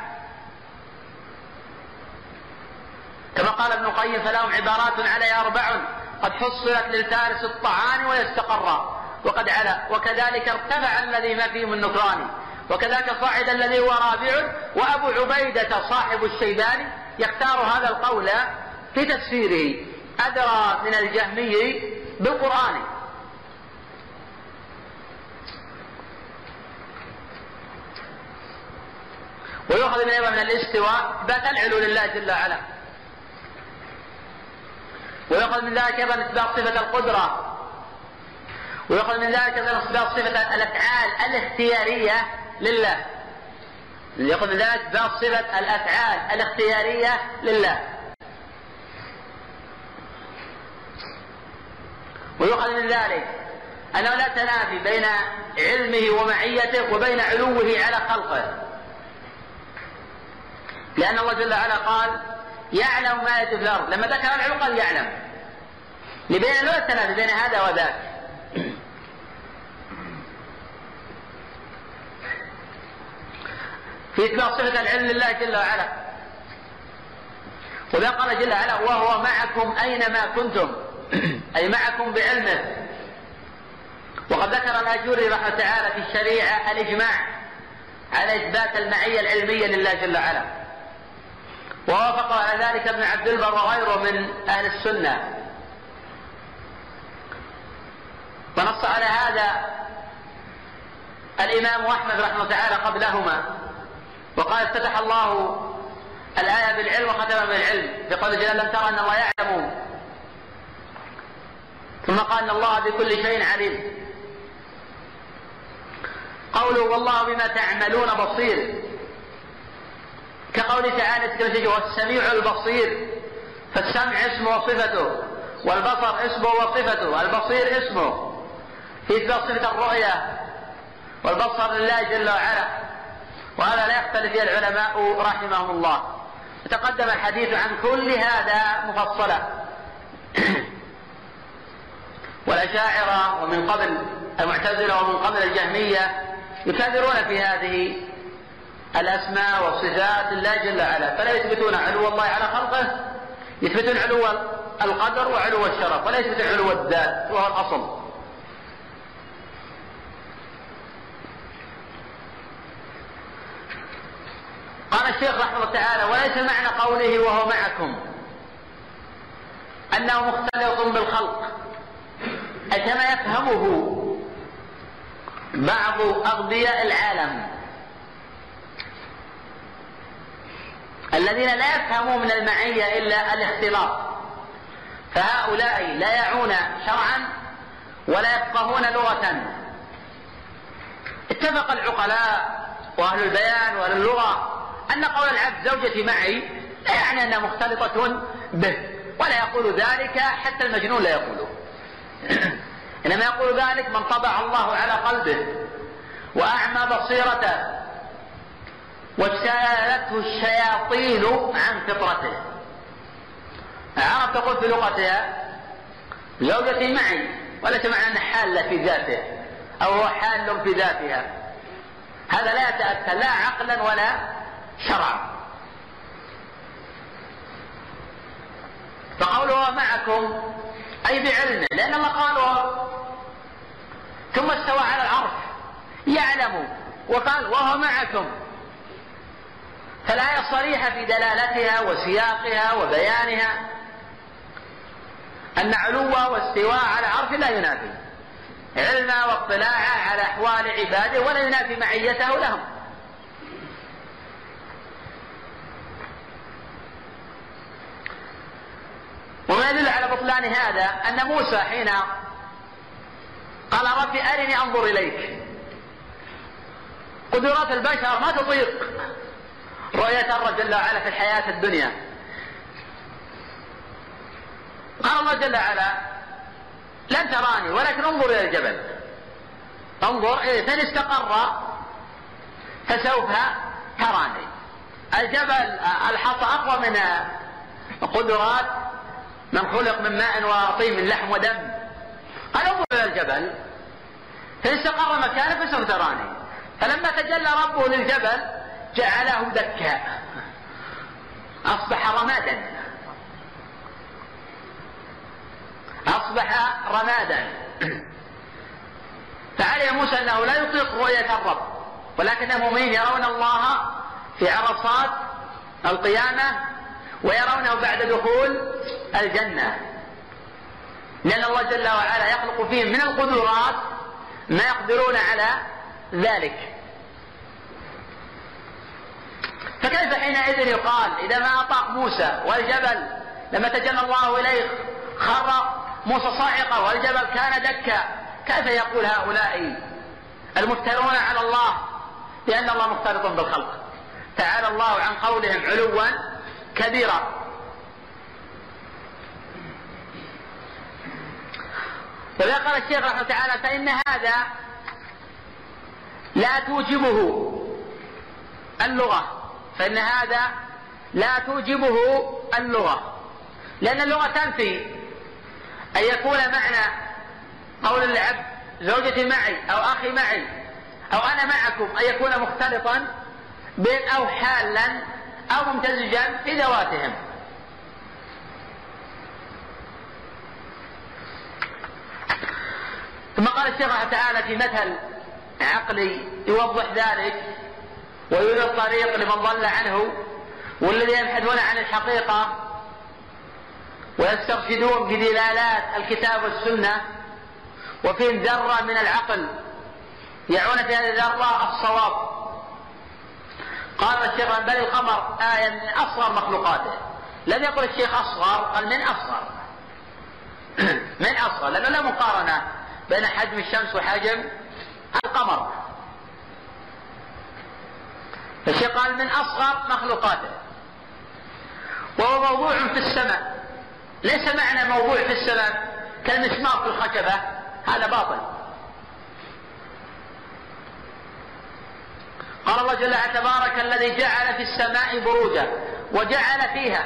كما قال ابن القيم فلهم عبارات عليها أربع قد حصلت للفارس الطعان ويستقر وقد علا وكذلك ارتفع الذي ما فيه من نكران وكذلك صعد الذي هو رابع وأبو عبيدة صاحب الشيباني يختار هذا القول في تفسيره أدرى من الجهمي بالقرآن. ويؤخذ من أيضا من الاستواء إثبات العلو لله جل وعلا. ويؤخذ من ذلك أيضا إثبات صفة القدرة. ويؤخذ من ذلك أيضا إثبات صفة الأفعال الاختيارية لله. يؤخذ من ذلك إثبات صفة الأفعال الاختيارية لله. ويؤخذ من ذلك أنه لا تنافي بين علمه ومعيته وبين علوه على خلقه. لأن الله جل وعلا قال يعلم ما يلج في الأرض. لما ذكر العلم قال يعلم. لبين لا تنافي بين هذا وذاك. في إثبات صفة العلم لله جل وعلا. وذا قال جل وعلا وهو معكم أينما كنتم. [CLEARS THROAT] أي معكم بعلمه. وقد ذكر الأجوري رحمه تعالى في الشريعة الإجماع على إثبات المعية العلمية لله جل وعلا. ووافق على ذلك ابن عبد البر وغيره من أهل السنة. ونص على هذا الإمام أحمد رحمه تعالى قبلهما. وقال افتتح الله الآية بالعلم وختم بالعلم بقول جل لم ترى أن الله يعلم. ثم قال أن الله بكل شيء عليم. قوله والله بما تعملون بصير. كقول تعالى والسميع البصير. فالسمع اسمه وصفته والبصر اسمه وصفته البصير اسمه. في إثبات صفة الرؤية والبصر لله جل وعلا. وهذا لا يختلف فيه العلماء رحمهم الله. تقدم الحديث عن كل هذا مفصلا. [CLEARS THROAT] والأشاعرة ومن قبل المعتزلة ومن قبل الجهمية يكابرون في هذه الأسماء والصفات الله جل وعلا. فلا يثبتون علو الله على خلقه يثبتون علو القدر وعلو الشرف ولا يثبتون علو الذات وهو الأصل. قال الشيخ رحمه الله تعالى وليس معنى قوله وهو معكم أنه مختلط بالخلق. أي كما يفهمه بعض أغبياء العالم. الذين لا يفهمون من المعية إلا الاختلاط. فهؤلاء لا يعون شرعا ولا يفقهون لغة. اتفق العقلاء وأهل البيان وأهل اللغة أن قول العبد زوجتي معي لا يعني أنها مختلطة به ولا يقول ذلك حتى المجنون لا يقوله. [CLEARS THROAT] إنما يقول ذلك من طبع الله على قلبه وأعمى بصيرته. واجتالته الشياطين عن فطرته. العرب تقول في لغتها زوجتي معي وليس معنى حالة في ذاته أو هو حال في ذاتها. هذا لا يتأتى لا عقلا ولا شرعا. فقوله معكم أي بعلمه لأن الله قال ثم استوى على العرش يعلم وقال وهو معكم. فالآية صريحة في دلالتها وسياقها وبيانها أن علوه واستواء على عرش لا ينافي. علما واطلاعه على أحوال عباده ولا ينافي معيته لهم. وما يدل على بطلان هذا أن موسى حين قال رب أرني أنظر إليك. قدرات البشر ما تطيق. رؤية الرب جل وعلا في الحياة الدنيا. قال الله جل وعلا لن تراني ولكن انظر إلى الجبل. انظر إليه فإن استقر فسوف تراني. الجبل الحصى أقوى من قدرات من خلق من ماء وطين من لحم ودم. قال انظر إلى الجبل. فإن استقر مكانه فسوف تراني. فلما تجلى ربه للجبل جعله دكا أصبح رمادا. أصبح رمادا. [CLEARS THROAT] فعلم موسى أنه لا يطيق رؤية الرب. ولكن المؤمنين يرون الله في عرصات القيامة ويرونه بعد دخول الجنة. لأن الله جل وعلا يخلق فيهم من القدرات ما يقدرون على ذلك. فكيف حينئذ يقال إذا ما أطاق موسى والجبل لما تجلى الله إليه خر موسى صاعقة والجبل كان دكا كيف يقول هؤلاء المفترون على الله بأن الله مختلط بالخلق؟ تعالى الله عن قولهم علوا كبيرا. وإذا قال الشيخ رحمه الله تعالى فإن هذا لا توجبه اللغة. فإن هذا لا توجبه اللغة. لأن اللغة تنفي أن يكون معنى قول العبد زوجتي معي أو أخي معي أو أنا معكم أن يكون مختلطا بين أو حالا أو ممتزجا في ذواتهم. ثم قال الشيخ تعالى في مثل عقلي يوضح ذلك ويري الطريق لمن ضل عنه والذين يبحثون عن الحقيقة ويسترشدون بدلالات الكتاب والسنة وفيهم ذرة من العقل يعون في هذه الذرة الصواب. قال الشيخ بل القمر آية من أصغر مخلوقاته. لم يقل الشيخ أصغر قال من أصغر؟ [CLEARS THROAT] من أصغر لأنه لا مقارنة بين حجم الشمس وحجم القمر. الشيخ قال من أصغر مخلوقاته. وهو موضوع في السماء. ليس معنى موضوع في السماء كالمسمار في الخشبة. هذا باطل. قال الله جل وعلا تبارك الذي جعل في السماء بروجا وجعل فيها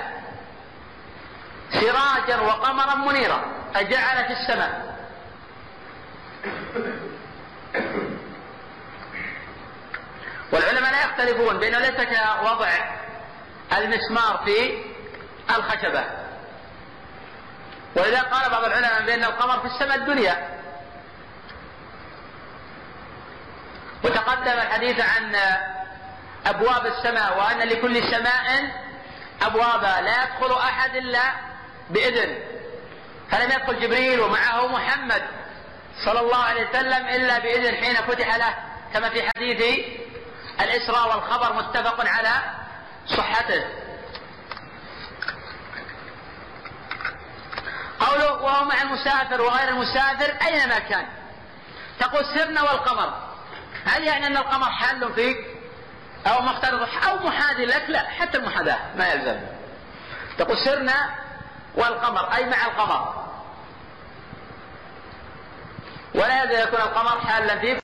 سراجا وقمرا منيرا. أجعل في السماء. والعلماء لا يختلفون بأنه ليس كوضع المسمار في الخشبة. ولذا قال بعض العلماء بأن القمر في السماء الدنيا. وتقدم الحديث عن أبواب السماء وأن لكل سماء أبوابا. لا يدخل أحد إلا بإذن. فلم يدخل جبريل ومعه محمد صلى الله عليه وسلم إلا بإذن حين فتح له كما في حديث الإسراء والخبر متفق على صحته. وهو مع المسافر وغير المسافر أينما كان؟ تقول سرنا والقمر. هل يعني أن القمر حال فيك؟ أو مختلط أو محاذي لك؟ لا حتى المحاذاة ما يلزم. تقول سرنا والقمر أي مع القمر. ولا يلزم يكون القمر حالا فيك.